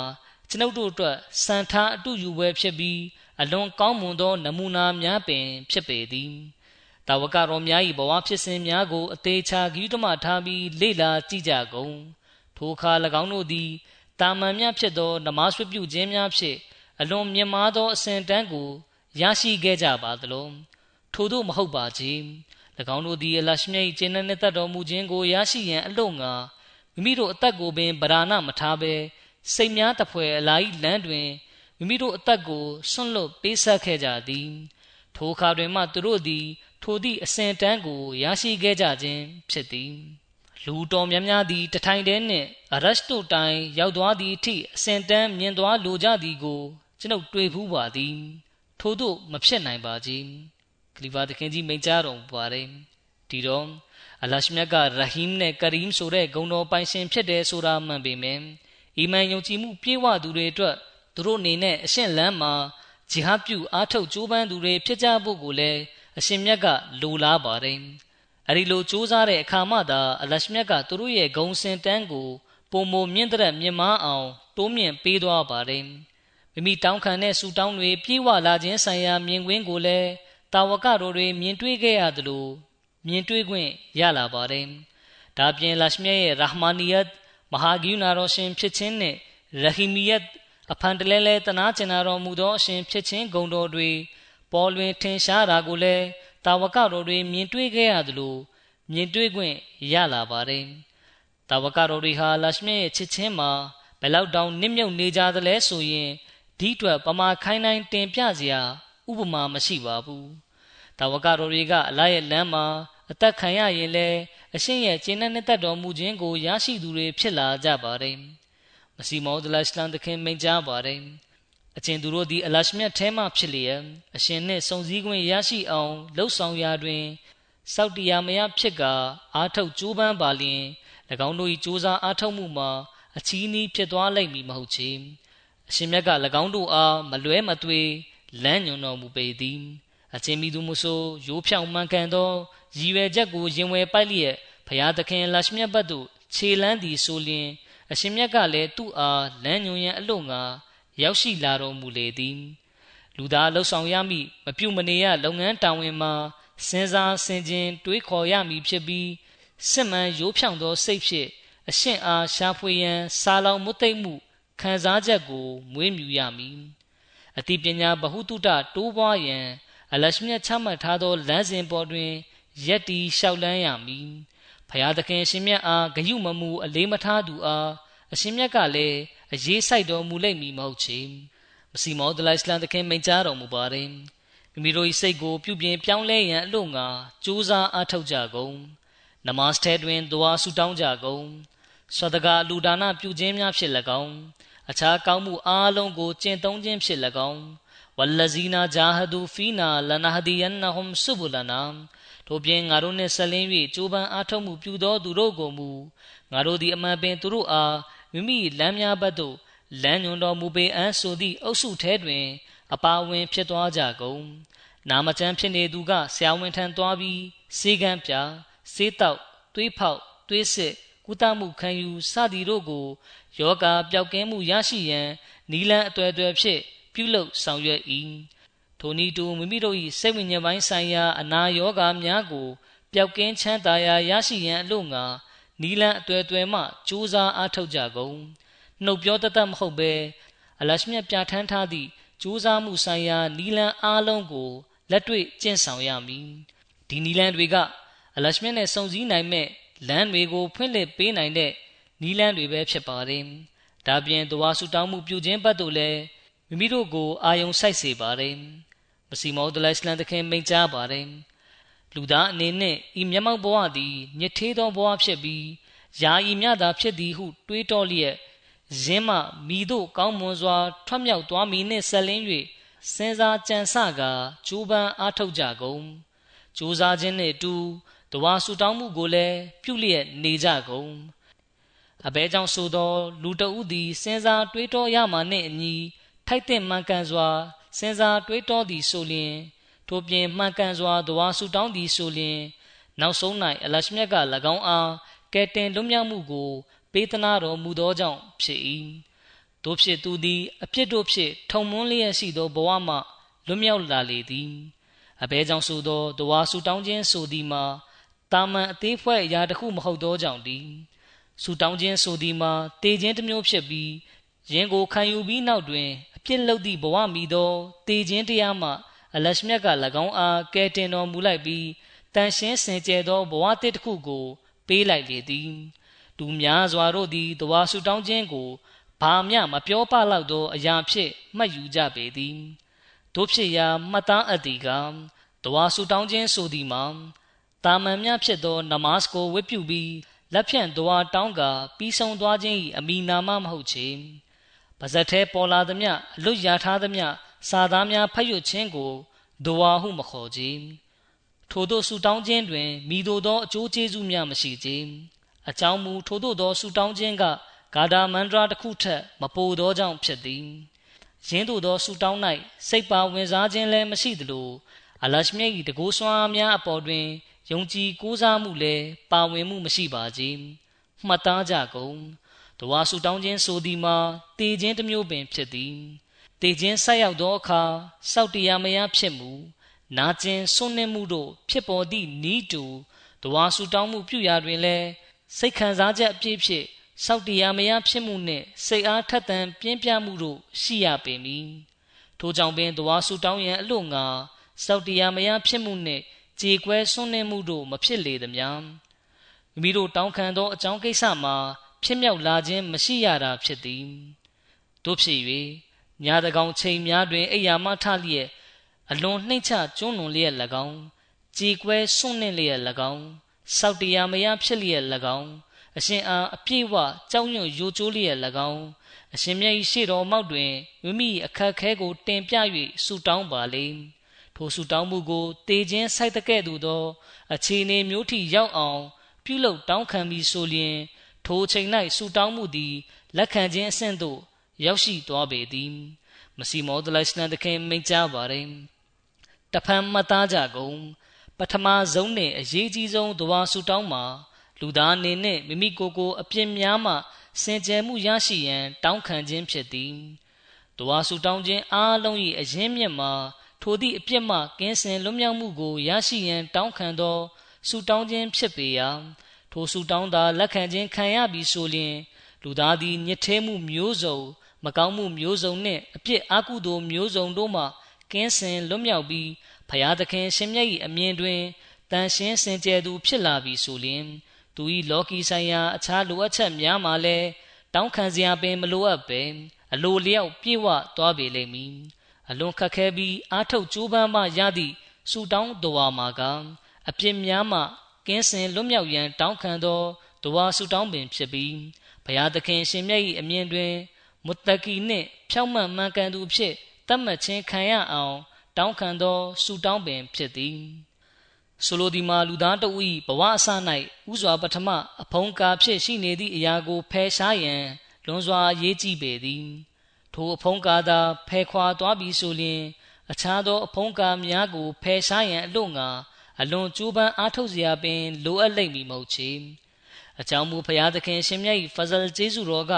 ကျွန်ုပ်တို့အတွက်စံထားအတူယူပွဲဖြစ်ပြီးအလွန်ကောင်းမွန်သောနမူနာများပင်ဖြစ်ပေသည်တာဝကတော်များ၏ဘဝဖြစ်စဉ်များကိုအသေးချာဂိတမထားပြီးလေ့လာကြည့်ကြကုန်ထိုအခါ၎င်းတို့သည်တာမန်များဖြစ်သောနမဆွပြုခြင်းများဖြင့်အလွန်မြင့်မားသောအစဉ်တန်းကိုရရှိခဲ့ကြပါသလို ထို့သို့မဟုတ်ပါချေ၎င်းတို့သည်အလရှမြတ်၏ကျင့်တဲ့တတ်တော်မူခြင်းကိုရရှိရန်အလို့ငါမိမိတို့အသက်ကိုပင်ဗราဏမထားဘဲစိတ်များတဖွဲအလာဤလမ်းတွင်မိမိတို့အသက်ကိုဆွန့်လွတ်ပေးဆက်ခဲ့ကြသည်ထိုအခါတွင်မှသူတို့သည် ထိုသည့်အစဉ်တန်းကိုရရှိခဲ့ကြခြင်းဖြစ်သည်လူတော်များများသည်တထိုင်တည်းနှင့်အရရှ်တိုတိုင်ရောက်သွားသည့်အထိအစဉ်တန်းမြင်သွားလိုကြသည်ကိုကျွန်ုပ်တွေ့ဖူးပါသည် ထို့သို့မဖြစ်နိုင်ပါကြီး ဂလီဗာသခင်ကြီးမိန့်ကြားတော်မူပါတယ်ဒီတော့အလရှမြတ်ကရဟီမ်နဲ့ကရီမ်ဆိုတဲ့ဂုဏ်တော်ပိုင်ရှင်ဖြစ်တယ်ဆိုတာမှန်ပေမယ့်အီမန်ယုံကြည်မှုပြည့်ဝသူတွေအတွက်သူတို့အနေနဲ့အရှင်းလန်းမှာဂျီဟတ်ပြုအားထုတ်ကြိုးပမ်းသူတွေဖြစ်ကြဖို့ကိုလည်းအရှင်မြတ်ကလိုလားပါတယ်။အဲဒီလိုကြိုးစားတဲ့အခါမှသာအလရှမြတ်ကသူတို့ရဲ့ဂုံစင်တန်းကိုပုံမမြင့်တဲ့မြင့်မားအောင်တိုးမြင့်ပေးသွားပါတယ်။မိမိတောင်းခံတဲ့ဆူတောင်းတွေပြေးဝလာခြင်းဆိုင်ရာမြင်ကွင်းကိုလည်း တာဝကတော်တွေမြင်တွေ့ခဲ့ရသလိုမြင်တွေ့ခွင့်ရလာပါတယ်။ဒါပြင်လရှမြရဲ့ရာဟမာနီယတ်မဟာဂိူနာတော်ရှင်ဖြစ်ခြင်းနဲ့ရဟီမီယတ်အဖန်တလဲလဲတနာကျင်နာတော်မူသောအရှင်ဖြစ်ခြင်းဂုဏ်တော်တွေပေါ်လွင်ထင်ရှားတာကိုလည်းတာဝကတော်တွေမြင်တွေ့ခဲ့ရသလိုမြင်တွေ့ခွင့်ရလာပါတယ်။တာဝကတော်တွေဟာလရှမြရဲ့ချစ်ချင်းမှာဘယ်လောက်တောင်နစ်မြုပ်နေကြသလဲဆိုရင်ဒီအတွက်ပမာခိုင်းတိုင်းတင်ပြစရာ ဥပမာမရှိပါဘူး။တာဝကတော်တွေကအလားရဲ့လမ်းမှာအသက်ခံရရင်လည်းအရှင်ရဲ့ကျင့်တဲ့တက်တော်မူခြင်းကိုရရှိသူတွေဖြစ်လာကြပါတယ်။မစီမောဒလရှလန်တခင်မိန့်ကြားပါတယ်။အကျဉ်သူတို့သည်အလရှမြတ်ထဲမှဖြစ်လျက်အရှင်နှင့်စုံစည်းခွင့်ရရှိအောင်လှုပ်ဆောင်ရာတွင်စောက်တရားမယဖြစ်ကာအာထုတ်ကြိုးပမ်းပါလျင်၎င်းတို့၏ကြိုးစားအားထုတ်မှုမှာအချီးနှီးဖြစ်သွားလိမ့်မည်မဟုတ်ချေအရှင်မြတ်က၎င်းတို့အားမလွဲမသွေ လမ်းညွန်တော်မူပေသည်အချင်းမီသူမဆိုရိုးဖြောင်မှန်ကန်သောရည်ရွယ်ချက်ကိုရင်ဝယ်ပိုက်လျက်ဖရာသခင်လရှမြတ်ဘတ်သို့ခြေလန်းသည်ဆိုလျင်အရှင်မြတ်ကလည်းသူ့အားလမ်းညွန်ရန်အလို့ငါရောက်ရှိလာတော်မူလေသည်လူသားလှုပ်ဆောင်ရမည့်မပြုတ်မနေရလုပ်ငန်းတာဝန်မှာစဉ်းစားဆင်ခြင်တွေးခေါ်ရမည်ဖြစ်ပြီးစစ်မှန်ရိုးဖြောင်သောစိတ်ဖြင့်အရှင်အားရှာဖွေရန်စာလောင်မွတ်သိမ့်မှုခံစားချက်ကိုမွေးမြူရမည် အတိပညာဗဟုတုတတိုးပွားရန် အလရှမြတ်ချမှတ်ထားသောလမ်းစဉ်ပေါ်တွင်ယက်တီလျှောက်လန်းရမည်ဖျားသခင်ရှင်မြတ်အားဂယုမမူအလေးမထားသူအားအရှင်မြတ်ကလည်းအရေးဆိုင်တော်မူလိမ့်မည်မဟုတ်ချေမစီမောဒလိုင်စလန်သခင်မိန့်ကြားတော်မူပါတယ်မိမိတို့၏စိတ်ကိုပြုပြင်ပြောင်းလဲရန်အလို့ငါကြိုးစားအားထုတ်ကြကုန်နမတ်ထဲတွင်ဒွါဆုတောင်းကြကုန်ဆွဒကာလူဒါနပြုခြင်းများဖြစ်၎င်း အခြားကောင်းမှုအားလုံးကိုကျင့်သုံးခြင်းဖြစ်၎င်းဝလဇီနာဂျာဟဒူဖီနာလနဟဒီယန်နဟွမ်ဆုဘူလနာထို့ပြင်ငါတို့နှင့်ဆက်လင်း၍ကြိုးပမ်းအားထုတ်မှုပြုသောသူတို့ကိုမူငါတို့သည်အမှန်ပင်သူတို့အားမိမိလမ်းများဘက်သို့လမ်းညွန်တော်မူပေအံ့ဆိုသည့်အုပ်စုထဲတွင် အပါဝင်ဖြစ်သွားကြကုန်နာမကျန်းဖြစ်နေသူကဆရာဝန်ထံသွားပြီးစေကံပြစေးတောက်သွေးဖောက်သွေးစစ် ကုသမှုခံယူစသည်တို့ကိုယောဂပျောက်ကင်းမှုရရှိရန်နီလန်းအသွယ်သွယ်ဖြင့်ပြုလုပ်ဆောင်ရွက်၏ထိုနည်းတူမိမိတို့၏စိတ်ဝိညာဉ်ပိုင်းဆိုင်ရာအနာယောဂါများကိုပျောက်ကင်းချမ်းသာရာရရှိရန်အလို့ငါနီလန်းအသွယ်သွယ်မှကြိုးစားအားထုတ်ကြကုန်နှုတ်ပြောတတ်မဟုတ်ဘဲအလရှမြတ်ပြဋ္ဌာန်းထားသည့်ကြိုးစားမှုဆိုင်ရာနီလန်းအားလုံးကိုလက်တွေ့ကျင့်ဆောင်ရမည်ဒီနီလန်းတွေက အလရှမြတ်နဲ့စုံစည်းနိုင်မဲ့ လမ်းတွေကိုဖွင့်လှစ်ပေးနိုင်တဲ့နီလန်းတွေပဲဖြစ်ပါတယ်ဒါပြင်တဝါဆူတောင်းမှုပြုခြင်းဘတ်တို့လည်းမိမိတို့ကိုအာယုံစိုက်စေပါတယ်မစီမောဒလိုင်စလန်တခင်မိန့်ကြားပါတယ်လူသားအနေနဲ့ဤမျက်မှောက်ဘဝသည်ညစ်သေးသောဘဝဖြစ်ပြီးယာယီမြတာဖြစ်သည်ဟုတွေးတောလျက်ရင်းမှမိတို့ကောင်းမွန်စွာထွက်မြောက်သွားမည်နှင့်ဆက်လင်း၍စဉ်းစားကြံစကာကြိုးပမ်းအားထုတ်ကြကုန်ကြိုးစားခြင်းနှင့်အတူ တဝါဆူတောင်းမှုကိုလည်းပြုလျက်နေကြကုန်အဘဲကြောင့်ဆိုသောလူတဦးသည်စဉ်းစားတွေးတောရမှနှင့်အညီထိုက်တဲ့မှန်ကန်စွာစဉ်းစားတွေးတောသည်ဆိုလျင်ထို့ပြင်မှန်ကန်စွာတဝါဆူတောင်းသည်ဆိုလျင်နောက်ဆုံး၌အလရှမြတ်က၎င်းအားကဲတင်လွတ်မြောက်မှုကို ပေးသနာတော်မူသောကြောင့်ဖြစ်၏တို့ဖြစ်သူသည်အဖြစ်တို့ဖြစ်ထုံမွန်းလျက်ရှိသောဘဝမှလွတ်မြောက်လာလေသည်အဘဲကြောင့်ဆိုသောတဝါဆူတောင်းခြင်းဆိုသည်မှာ တာမန်အသေးဖွဲ့အရာတစ်ခုမဟုတ်သောကြောင့်သည်ဆူတောင်းခြင်းဆိုသည်မှာတေခြင်းတစ်မျိုးဖြစ်ပြီးရင်ကိုခံယူပြီးနောက်တွင်အပြစ်လုပ်သည့်ဘဝမီသောတေခြင်းတရားမှအလရှမြတ်က၎င်းအားကဲတင်တော်မူလိုက်ပြီးတန်ရှင်းစင်ကြယ်သောဘဝတစ်တစ်ခုကို ပေးလိုက်လေသည်လူများစွာတို့သည်တဝါဆူတောင်းခြင်းကိုဘာမျှမပြောပလောက်သောအရာဖြင့်မှတ်ယူကြပေသည်တို့ဖြစ်ရာမှတ်သားအပ်သည်ကတဝါဆူတောင်းခြင်းဆိုသည်မှာ တာမန်များဖြစ်သောနမတ်ကိုဝတ်ပြုပြီးလက်ဖြင့်ဒွါတောင်းကာပြီးဆုံးသွားခြင်း၏အမိနာမမဟုတ်ချေပါဇက်ထဲပေါ်လာသည်မြအလွတ်ရထားသည်မြစာသားများဖတ်ရွတ်ခြင်းကိုဒွါဟုမခေါ်ကြထို့သောဆူတောင်းခြင်းတွင်မိတို့သောအကျိုးကျေးဇူးများမရှိကြအကြောင်းမူထို့သောသောဆူတောင်းခြင်းကဂါဒါမန္တရာတစ်ခုထက်မပိုသောကြောင့်ဖြစ်သည်ယင်းတို့သောဆူတောင်း၌စိတ်ပါဝင်စားခြင်းလည်းမရှိသလိုအလရှမြတ်၏တကူဆွမ်းများအပေါ်တွင် ယုံကြည်ကိုးစားမှုလည်းပါဝင်မှုမရှိပါကြ။မှတ်သားကြကုန်။တဝါဆူတောင်းခြင်းဆိုသည်မှာတည်ခြင်းတစ်မျိုးပင်ဖြစ်သည်။တည်ခြင်းဆက်ရောက်သောအခါစောက်တရားမယဖြစ်မှုနာကျင်ဆွနှင်းမှုတို့ဖြစ်ပေါ်သည့်ဤတူတဝါဆူတောင်းမှုပြုရာတွင်လည်းစိတ်ခံစားချက်အပြည့်ဖြင့်စောက်တရားမယဖြစ်မှုနှင့်စိတ်အားထက်သန်ပြင်းပြမှုတို့ရှိရပေမည်။ထိုကြောင့်ပင်တဝါဆူတောင်းရန်အလို့ငါစောက်တရားမယဖြစ်မှုနှင့် ကြေကွဲဆွနှင်းမှုတို့မဖြစ်လေသမျှမိမိတို့တောင်းခံသောအကြောင်းကိစ္စမှာဖြစ်မြောက်လာခြင်းမရှိရတာဖြစ်သည်တို့ဖြစ်၍ညာတကောင်ချိန်များတွင်အိယာမထလျက်အလွန်နှိမ့်ချကျွန်းလွန်လျက်၎င်းကြေကွဲဆွနှင်းလျက်၎င်းစောက်တရားမယဖြစ်လျက်၎င်းအရှင်အားအပြည့်ဝကြောက်ရွံ့ယိုကျိုးလျက်၎င်းအရှင်မြတ်၏ရှေ့တော်မောက်တွင်မိမိအခက်ခဲကိုတင်ပြ၍ဆုတောင်းပါလေ။ ထိုဆုတောင်းမှုကိုတေခြင်းစိုက်တဲ့ကဲ့သို့သောအခြေအနေမျိုးထိရောက်အောင်ပြုလုပ်တောင်းခံပြီးဆိုလျင်ထိုချိန်၌ဆုတောင်းမှုသည်လက်ခံခြင်းအဆင့်သို့ရောက်ရှိသွားပေသည်မစီမောဒလိုင်စလန်တခင်မိန့်ကြားပါတယ်တဖန်မှတ်သားကြကုန်ပထမဆုံးနဲ့အရေးကြီးဆုံးဒွါဆူတောင်းမှာလူသားအနေနဲ့မိမိကိုယ်ကိုအပြစ်များမှစင်ကြယ်မှုရရှိရန် တောင်းခံခြင်းဖြစ်သည်။တဝါဆူတောင်းခြင်းအားလုံး၏အရင်းမြစ်မှာ ထိုသည့်အပြစ်မှကင်းစင်လွတ်မြောက်မှုကိုရရှိရန် တောင်းခံသောဆူတောင်းခြင်းဖြစ်ပေရာထိုဆူတောင်းသာလက်ခံခြင်းခံရပြီးဆိုလျှင်လူသားသည်ညစ်ထဲမှုမျိုးစုံမကောင်းမှုမျိုးစုံနှင့်အပြစ်အကုသိုလ်မျိုးစုံတို့မှကင်းစင်လွတ်မြောက်ပြီးဖရာသခင်ရှင်မြတ်၏အမြင်တွင်တန်ရှင်းစင်ကြယ်သူဖြစ်လာပြီဆိုလျှင်သူ၏လောကီဆိုင်ရာအခြားလိုအပ်ချက်များမှာလည်းတောင်းခံစရာပင်မလိုအပ်ပဲအလိုလျောက်ပြည့်ဝသွားပေလိမ့်မည် အလွန်ခက်ခဲပြီးအားထုတ်ကြိုးပမ်းမှရသည့်ဆူတောင်းတော်ဝါမှာကအပြစ်များမှကင်းစင်လွတ်မြောက်ရန်တောင်းခံသောတဝါဆူတောင်းပင်ဖြစ်ပြီးဘုရားသခင်ရှင်မြတ်၏အမြင်တွင်မုတ္တကီနှင့်ဖြောင့်မတ်မှန်ကန်သူဖြစ်တတ်မှတ်ခြင်းခံရအောင်တောင်းခံသောဆူတောင်းပင်ဖြစ်သည်ဆိုလိုဒီမှာလူသားတဦး၏ဘဝအစ၌ဥစွာပထမအဖုံးကာဖြစ်ရှိနေသည့်အရာကိုဖယ်ရှားရန်လွန်စွာရေးကြည့်ပေသည် ထိုအဖုံးကာသာဖယ်ခွာသွားပြီဆိုလျှင် အခြားသော အဖုံးကာများကိုဖယ်ရှားရန်အလို့ငါအလွန်ကြိုးပမ်းအားထုတ်စရာပင် လိုအပ်လိမ့်မည်မဟုတ်ချေအကြောင်းမူဖရာသခင်ရှင်မြတ်၏ဖဇလ်ကျေးဇူးတော်က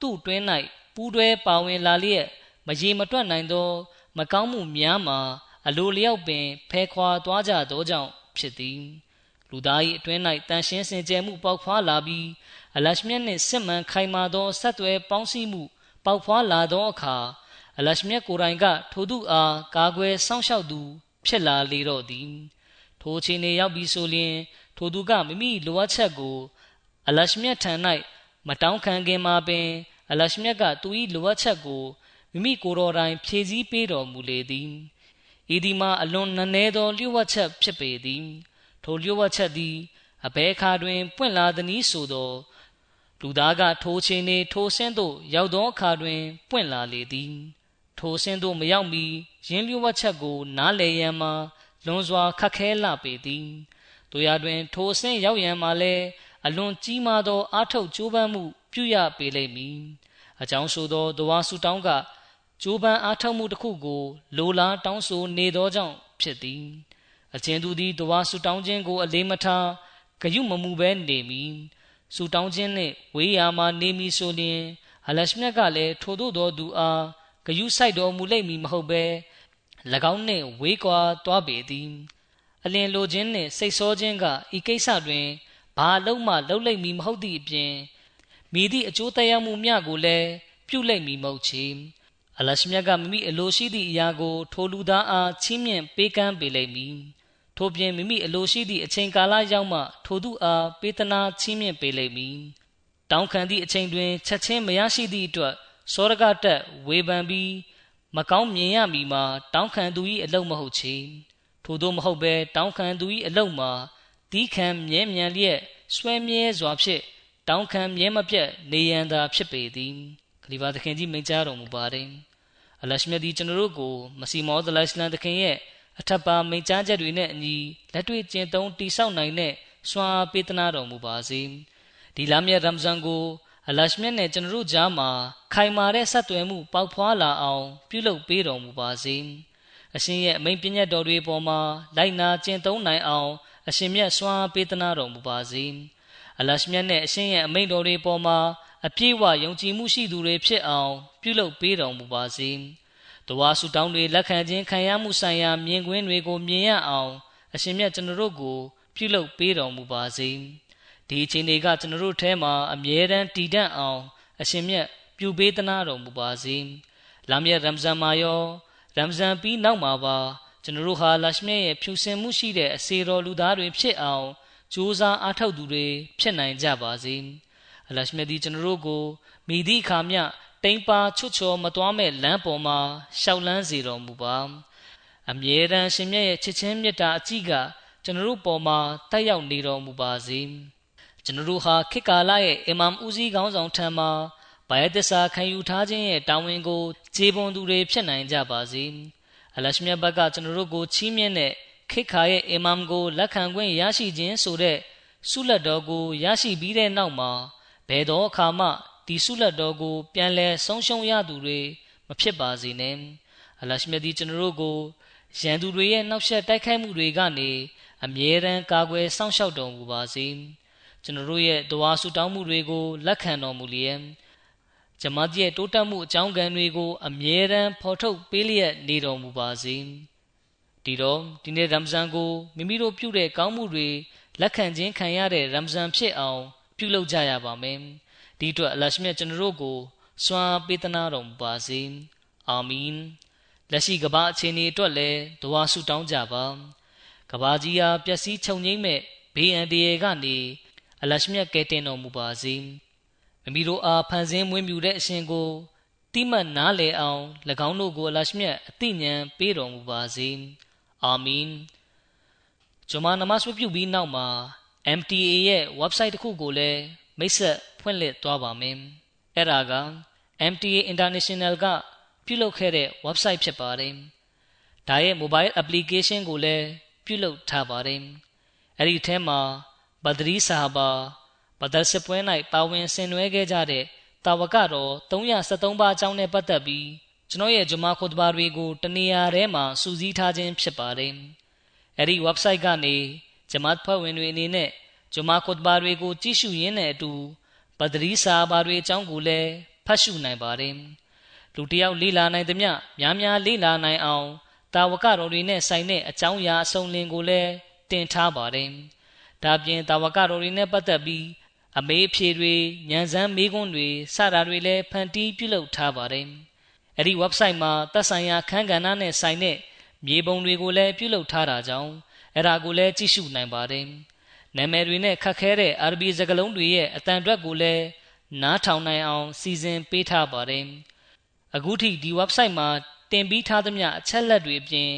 သူ့တွင်း၌ပူးတွဲပါဝင်လာလျက်မရေမတွက်နိုင်သော မကောင်းမှုများမှာ အလိုလျောက်ပင်ဖယ်ခွာသွားကြသောကြောင့်ဖြစ်သည်လူသား၏အတွင်း၌တန်ရှင်းစင်ကြယ်မှုပေါက်ဖွာလာပြီးအလရှမြတ်နှင့်စစ်မှန်ခိုင်မာသောဆက်သွယ်ပေါင်းစည်းမှု ပေါက်ဖွာလာသောအခါအလရှမြတ်ကိုယ်တိုင်က ထိုသူအားကာကွယ်စောင့်ရှောက်သူ ဖြစ်လာလေတော့သည် ထိုအခြေအနေရောက်ပြီးဆိုလျှင် ထိုသူကမိမိလိုအပ်ချက်ကို အလရှမြတ်ထံ၌မတောင်းခံခင်မှာပင် အလရှမြတ်ကသူ၏လိုအပ်ချက်ကိုမိမိကိုယ်တော်တိုင်ဖြည့်ဆည်းပေးတော်မူလေသည်ဤဒီမှာအလွန်နည်းနည်းသောလျှို့ဝှက်ချက်ဖြစ်ပေသည် ထိုလျှို့ဝှက်ချက်သည်အဘဲခါတွင် ပွင့်လာသည်နည်းဆိုသော လူသားကထိုချိန်နေထိုဆင်းသို့ရောက်သောအခါတွင် ပွင့်လာလေသည် ထိုဆင်းသို့မရောက်မီရင်းလျှို့ဝှက်ချက်ကို နားလည်ရန်မှာလွန်စွာခက်ခဲလာပေသည်တို့ရတွင် ထိုဆင်းရောက်ရန်မှာလည်းအလွန်ကြီးမားသောအားထုတ်ကြိုးပမ်းမှု ပြုရပေလိမ့်မည်အကြောင်းဆိုသောတဝါစုတောင်းကကြိုးပမ်းအားထုတ်မှုတစ်ခုကို လိုလားတောင်းဆိုနေသောကြောင့်ဖြစ်သည်အချင်းသူသည်တဝါဆူတောင်းခြင်းကို အလေးမထားဂယုမမူပဲနေမည် ဆူတောင်းခြင်းနှင့်ဝေးရာမှနေမည်ဆိုလျှင်အလရှမြတ်ကလည်းထိုသို့သောသူအားဂယုဆိုင်တော်မူလိမ့်မည်မဟုတ်ပဲ၎င်းနှင့်ဝေးကွာသွားပေသည်အလင်လိုခြင်းနှင့်စိတ်ဆိုးခြင်းကဤကိစ္စတွင်ဘာလုံးမှလှုပ်လိမ့်မည်မဟုတ်သည့်အပြင်မိသည့်အကျိုးတရားမှုများကိုလည်းပြုလိမ့်မည်မဟုတ်ချေအလရှမြတ်ကမိမိအလိုရှိသည့်အရာကို ထိုလူသားအားချီးမြှင့်ပေးကမ်းပေလိမ့်မည် ထို့ပြင်မိမိအလိုရှိသည့်အချိန်ကာလရောက်မှထိုသူအားပေးသနာချီးမြှင့်ပေးလိမ့်မည်တောင်းခံသည့်အချိန်တွင်ချက်ချင်းမရရှိသည့်အတွက်စောရကတက်ဝေဖန်ပြီးမကောင်းမြင်ရမည်မှာတောင်းခံသူ၏အလုပ်မဟုတ်ချေထို့သောမဟုတ်ဘဲတောင်းခံသူ၏အလုပ်မှာတီးခံမြဲမြံလျက်ဆွဲမြဲစွာဖြင့်တောင်းခံမြဲမပြတ်နေရန်သာဖြစ်ပေသည်ခလီဖာသခင်ကြီးမိန့်ကြားတော်မူပါတယ်အလရှမြတ်ဒီကျွန်တော်တို့ကိုမစီမောဒလိုင်စလန်သခင်ရဲ့ အထက်ပါမိန့်ကြားချက်တွေနဲ့အညီလက်တွေ့ကျင့်သုံးတိဆောက်နိုင်တဲ့စွာပေးသနာတော်မူပါစေဒီလာမြတ်ရမ်ဇန်ကိုအလရှမြတ်နဲ့ကျွန်တော်တို့ကြားမှာခိုင်မာတဲ့ဆက်သွယ်မှုပေါက်ဖွာလာအောင်ပြုလုပ်ပေးတော်မူပါစေအရှင်ရဲ့အမိန့်ပညတ်တော်တွေပေါ်မှာလိုက်နာကျင့်သုံးနိုင်အောင်အရှင်မြတ်စွာပေးသနာတော်မူပါစေအလရှမြတ်နဲ့အရှင်ရဲ့အမိန့်တော်တွေပေါ်မှာအပြည့်အဝယုံကြည်မှုရှိသူတွေဖြစ်အောင်ပြုလုပ်ပေးတော်မူပါစေ။ တဝါဆူတောင်းတွေလက်ခံခြင်းခံရမှုဆိုင်ရာမြင်ကွင်းတွေကိုမြင်ရအောင်အရှင်မြတ်ကျွန်တော်တို့ကို ပြုလုပ်ပေးတော်မူပါစေ။ဒီအချိန်တွေကကျွန်တော်တို့ထဲမှာအမြဲတမ်းတည်တံ့အောင် အရှင်မြတ်ပြုပေးသနာတော်မူပါစေ။လာမည့်ရမ်ဇန်မှာရောရမ်ဇန်ပြီးနောက်မှာပါကျွန်တော်တို့ဟာလရှမြတ်ရဲ့ဖြူစင်မှုရှိတဲ့အစေတော်လူသားတွေဖြစ်အောင်ကြိုးစားအားထုတ်သူတွေဖြစ်နိုင်ကြပါစေ။အလရှမြတ်ဒီကျွန်တော်တို့ကိုမိသည့်အခါမျှ တိမ်ပါချွတ်ချော်မသွားမဲ့လမ်းပေါ်မှာရှောက်လန်းစေတော်မူပါအမြဲတမ်းရှင်မြတ်ရဲ့ချစ်ချင်းမေတ္တာအကြည့်ကကျွန်တော်တို့ပေါ်မှာတက်ရောက်နေတော်မူပါစေကျွန်တော်တို့ဟာခေတ်ကာလရဲ့အီမမ်ဦးစီးခေါင်းဆောင်ထံမှာဘာယသစ္စာခံယူထားခြင်းရဲ့တာဝန်ကိုခြေပွန်သူတွေဖြစ်နိုင်ကြပါစေအလရှမြတ်ဘက်ကကျွန်တော်တို့ကိုချီးမြှင့်တဲ့ခေတ်ခါရဲ့အီမမ်ကိုလက်ခံခွင့်ရရှိခြင်းဆိုတဲ့ဆုလက်တော်ကိုရရှိပြီးတဲ့နောက်မှာဘယ်သောအခါမှ ဒီဆုလက်တော်ကို ပြန်လဲဆုံးရှုံးရသူတွေမဖြစ်ပါစေနဲ့အလရှမြတ်ဒီကျွန်တော်တို့ကိုရန်သူတွေရဲ့နောက်ဆက်တိုက်ခိုက်မှုတွေကနေအမြဲတမ်းကာကွယ်စောင့်ရှောက်တော်မူပါစေကျွန်တော်တို့ရဲ့တဝါဆုတောင်းမှုတွေကိုလက်ခံတော်မူလျက်ဂျမတ်ရဲ့တိုးတက်မှုအကြောင်းကံတွေကို အမြဲတမ်းဖော်ထုတ်ပေးလျက်နေတော်မူပါစေဒီတော့ဒီနေ့ရမ်ဇန်ကိုမိမိတို့ပြုတဲ့ကောင်းမှုတွေလက်ခံခြင်းခံရတဲ့ရမ်ဇန်ဖြစ်အောင် ပြုလုပ်ကြရပါမယ် ဒီအတွက်အလရှမြတ်ကျွန်တော်တို့ကိုစွမ်းပေးသနာတော်မူပါစေအာမင်လက်ရှိကဘာအခြေအနေအတွက်လည်းဒဝါဆုတောင်းကြပါကဘာကြီးဟာပျက်စီးချုပ်ငိမ့်မဲ့ဘေးအန္တရာယ်ကနေအလရှမြတ်ကယ်တင်တော်မူပါစေမိမိတို့အားဖန်ဆင်းမွေးမြူတဲ့အရှင်ကိုတိမှတ်နားလည်အောင်၎င်းတို့ကိုအလရှမြတ်အသိဉာဏ်ပေးတော်မူပါစေအာမင်ဂျမာနမတ်ဝပြုပြီးနောက်မှာ MTA ရဲ့ website တစ်ခုကိုလည်း မိတ်ဆက်ဖွင့်လှစ်သွားပါမယ်အဲ့ဒါက MTA International ကပြုလုပ်ခဲ့တဲ့ website ဖြစ်ပါတယ်ဒါရဲ့ mobile application ကိုလည်းပြုလုပ်ထားပါတယ်အဲ့ဒီထဲမှာဘဒရီဆာဟာဘာဘဒရ်စပွဲ၌ပါဝင်ဆင်နွှဲခဲ့ကြတဲ့တာဝကတော်373ပါးအကြောင်းနဲ့ပတ်သက်ပြီးကျွန်တော်ရဲ့ဂျမာခုတ်ဘာတွေကိုတနေရာထဲမှာစူးစီးထားခြင်းဖြစ်ပါတယ်။အဲဒီ website ကနေဂျမတ်ဖွဲ့ဝင်တွေအနေနဲ့ ဂျမာခုတ်ဘာတွေကို ကြည့်ရှုရင်းနဲ့အတူဘဒရီဆာဘာတွေအကြောင်းကိုလည်းဖတ်ရှုနိုင်ပါတယ်။လူတယောက်လေ့လာနိုင်သမျှများများလေ့လာနိုင်အောင်တာဝကတော်တွေနဲ့ဆိုင်တဲ့အကြောင်းအရာအစုံလင်ကိုလည်းတင်ထားပါတယ်။ဒါပြင်တာဝကတော်တွေနဲ့ပတ်သက်ပြီးအမေးဖြေတွေညံစမ်းမေးခွန်းတွေစတာတွေလည်းဖန်တီးပြုလုပ်ထားပါတယ်။အဲ့ဒီ website မှာသက်ဆိုင်ရာခန်းကဏ္ဍနဲ့ဆိုင်တဲ့မြေပုံတွေကိုလည်းပြုလုပ်ထားတာကြောင့်အဲ့ဒါကိုလည်းကြည့်ရှုနိုင်ပါတယ်။ နာမည်တွေနဲ့ခက်ခဲတဲ့အာရဗီစကားလုံးတွေရဲ့အတန်အတွက်ကိုလည်းနားထောင်နိုင်အောင်စီစဉ်ပေးထားပါတယ်။အခုထိဒီ website မှာတင်ပြီးထားသမျှအချက်လက်တွေအပြင်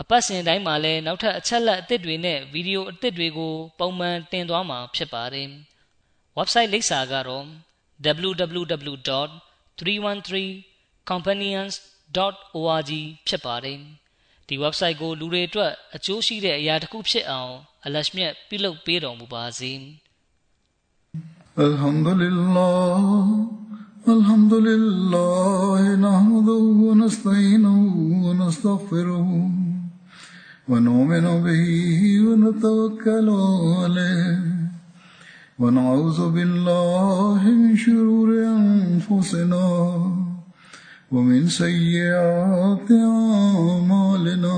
အပတ်စဉ်တိုင်းမှာလည်းနောက်ထပ်အချက်လက်အသစ်တွေနဲ့ဗီဒီယိုအသစ်တွေကိုပုံမှန်တင်သွားမှာဖြစ်ပါတယ်။ website လိပ်စာကတော့ www.313companions.org ဖြစ်ပါတယ်ဒီ website ကိုလူတွေအတွက်အကျိုးရှိတဲ့အရာတစ်ခုဖြစ်အောင် အလရှမြတ်ပြုလုပ်ပေးတော်မူပါစေ الحمد لله الحمد لله نحمده ونستعينه ونستغفره ونؤمن به ونتوكل عليه ونعوذ بالله من شرور أنفسنا ومن سيئات أعمالنا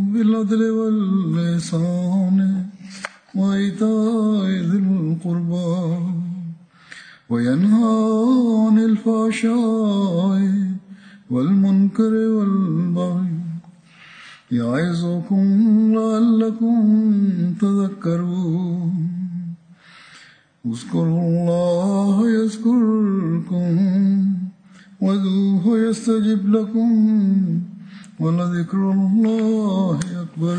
بالعدل واللسان وإيتاء ذي القربى وينهى عن الفحشاء والمنكر والبغي يعظكم لعلكم تذكرون. اذكروا الله يذكركم وذوه يستجب لكم. ولذكر الله أكبر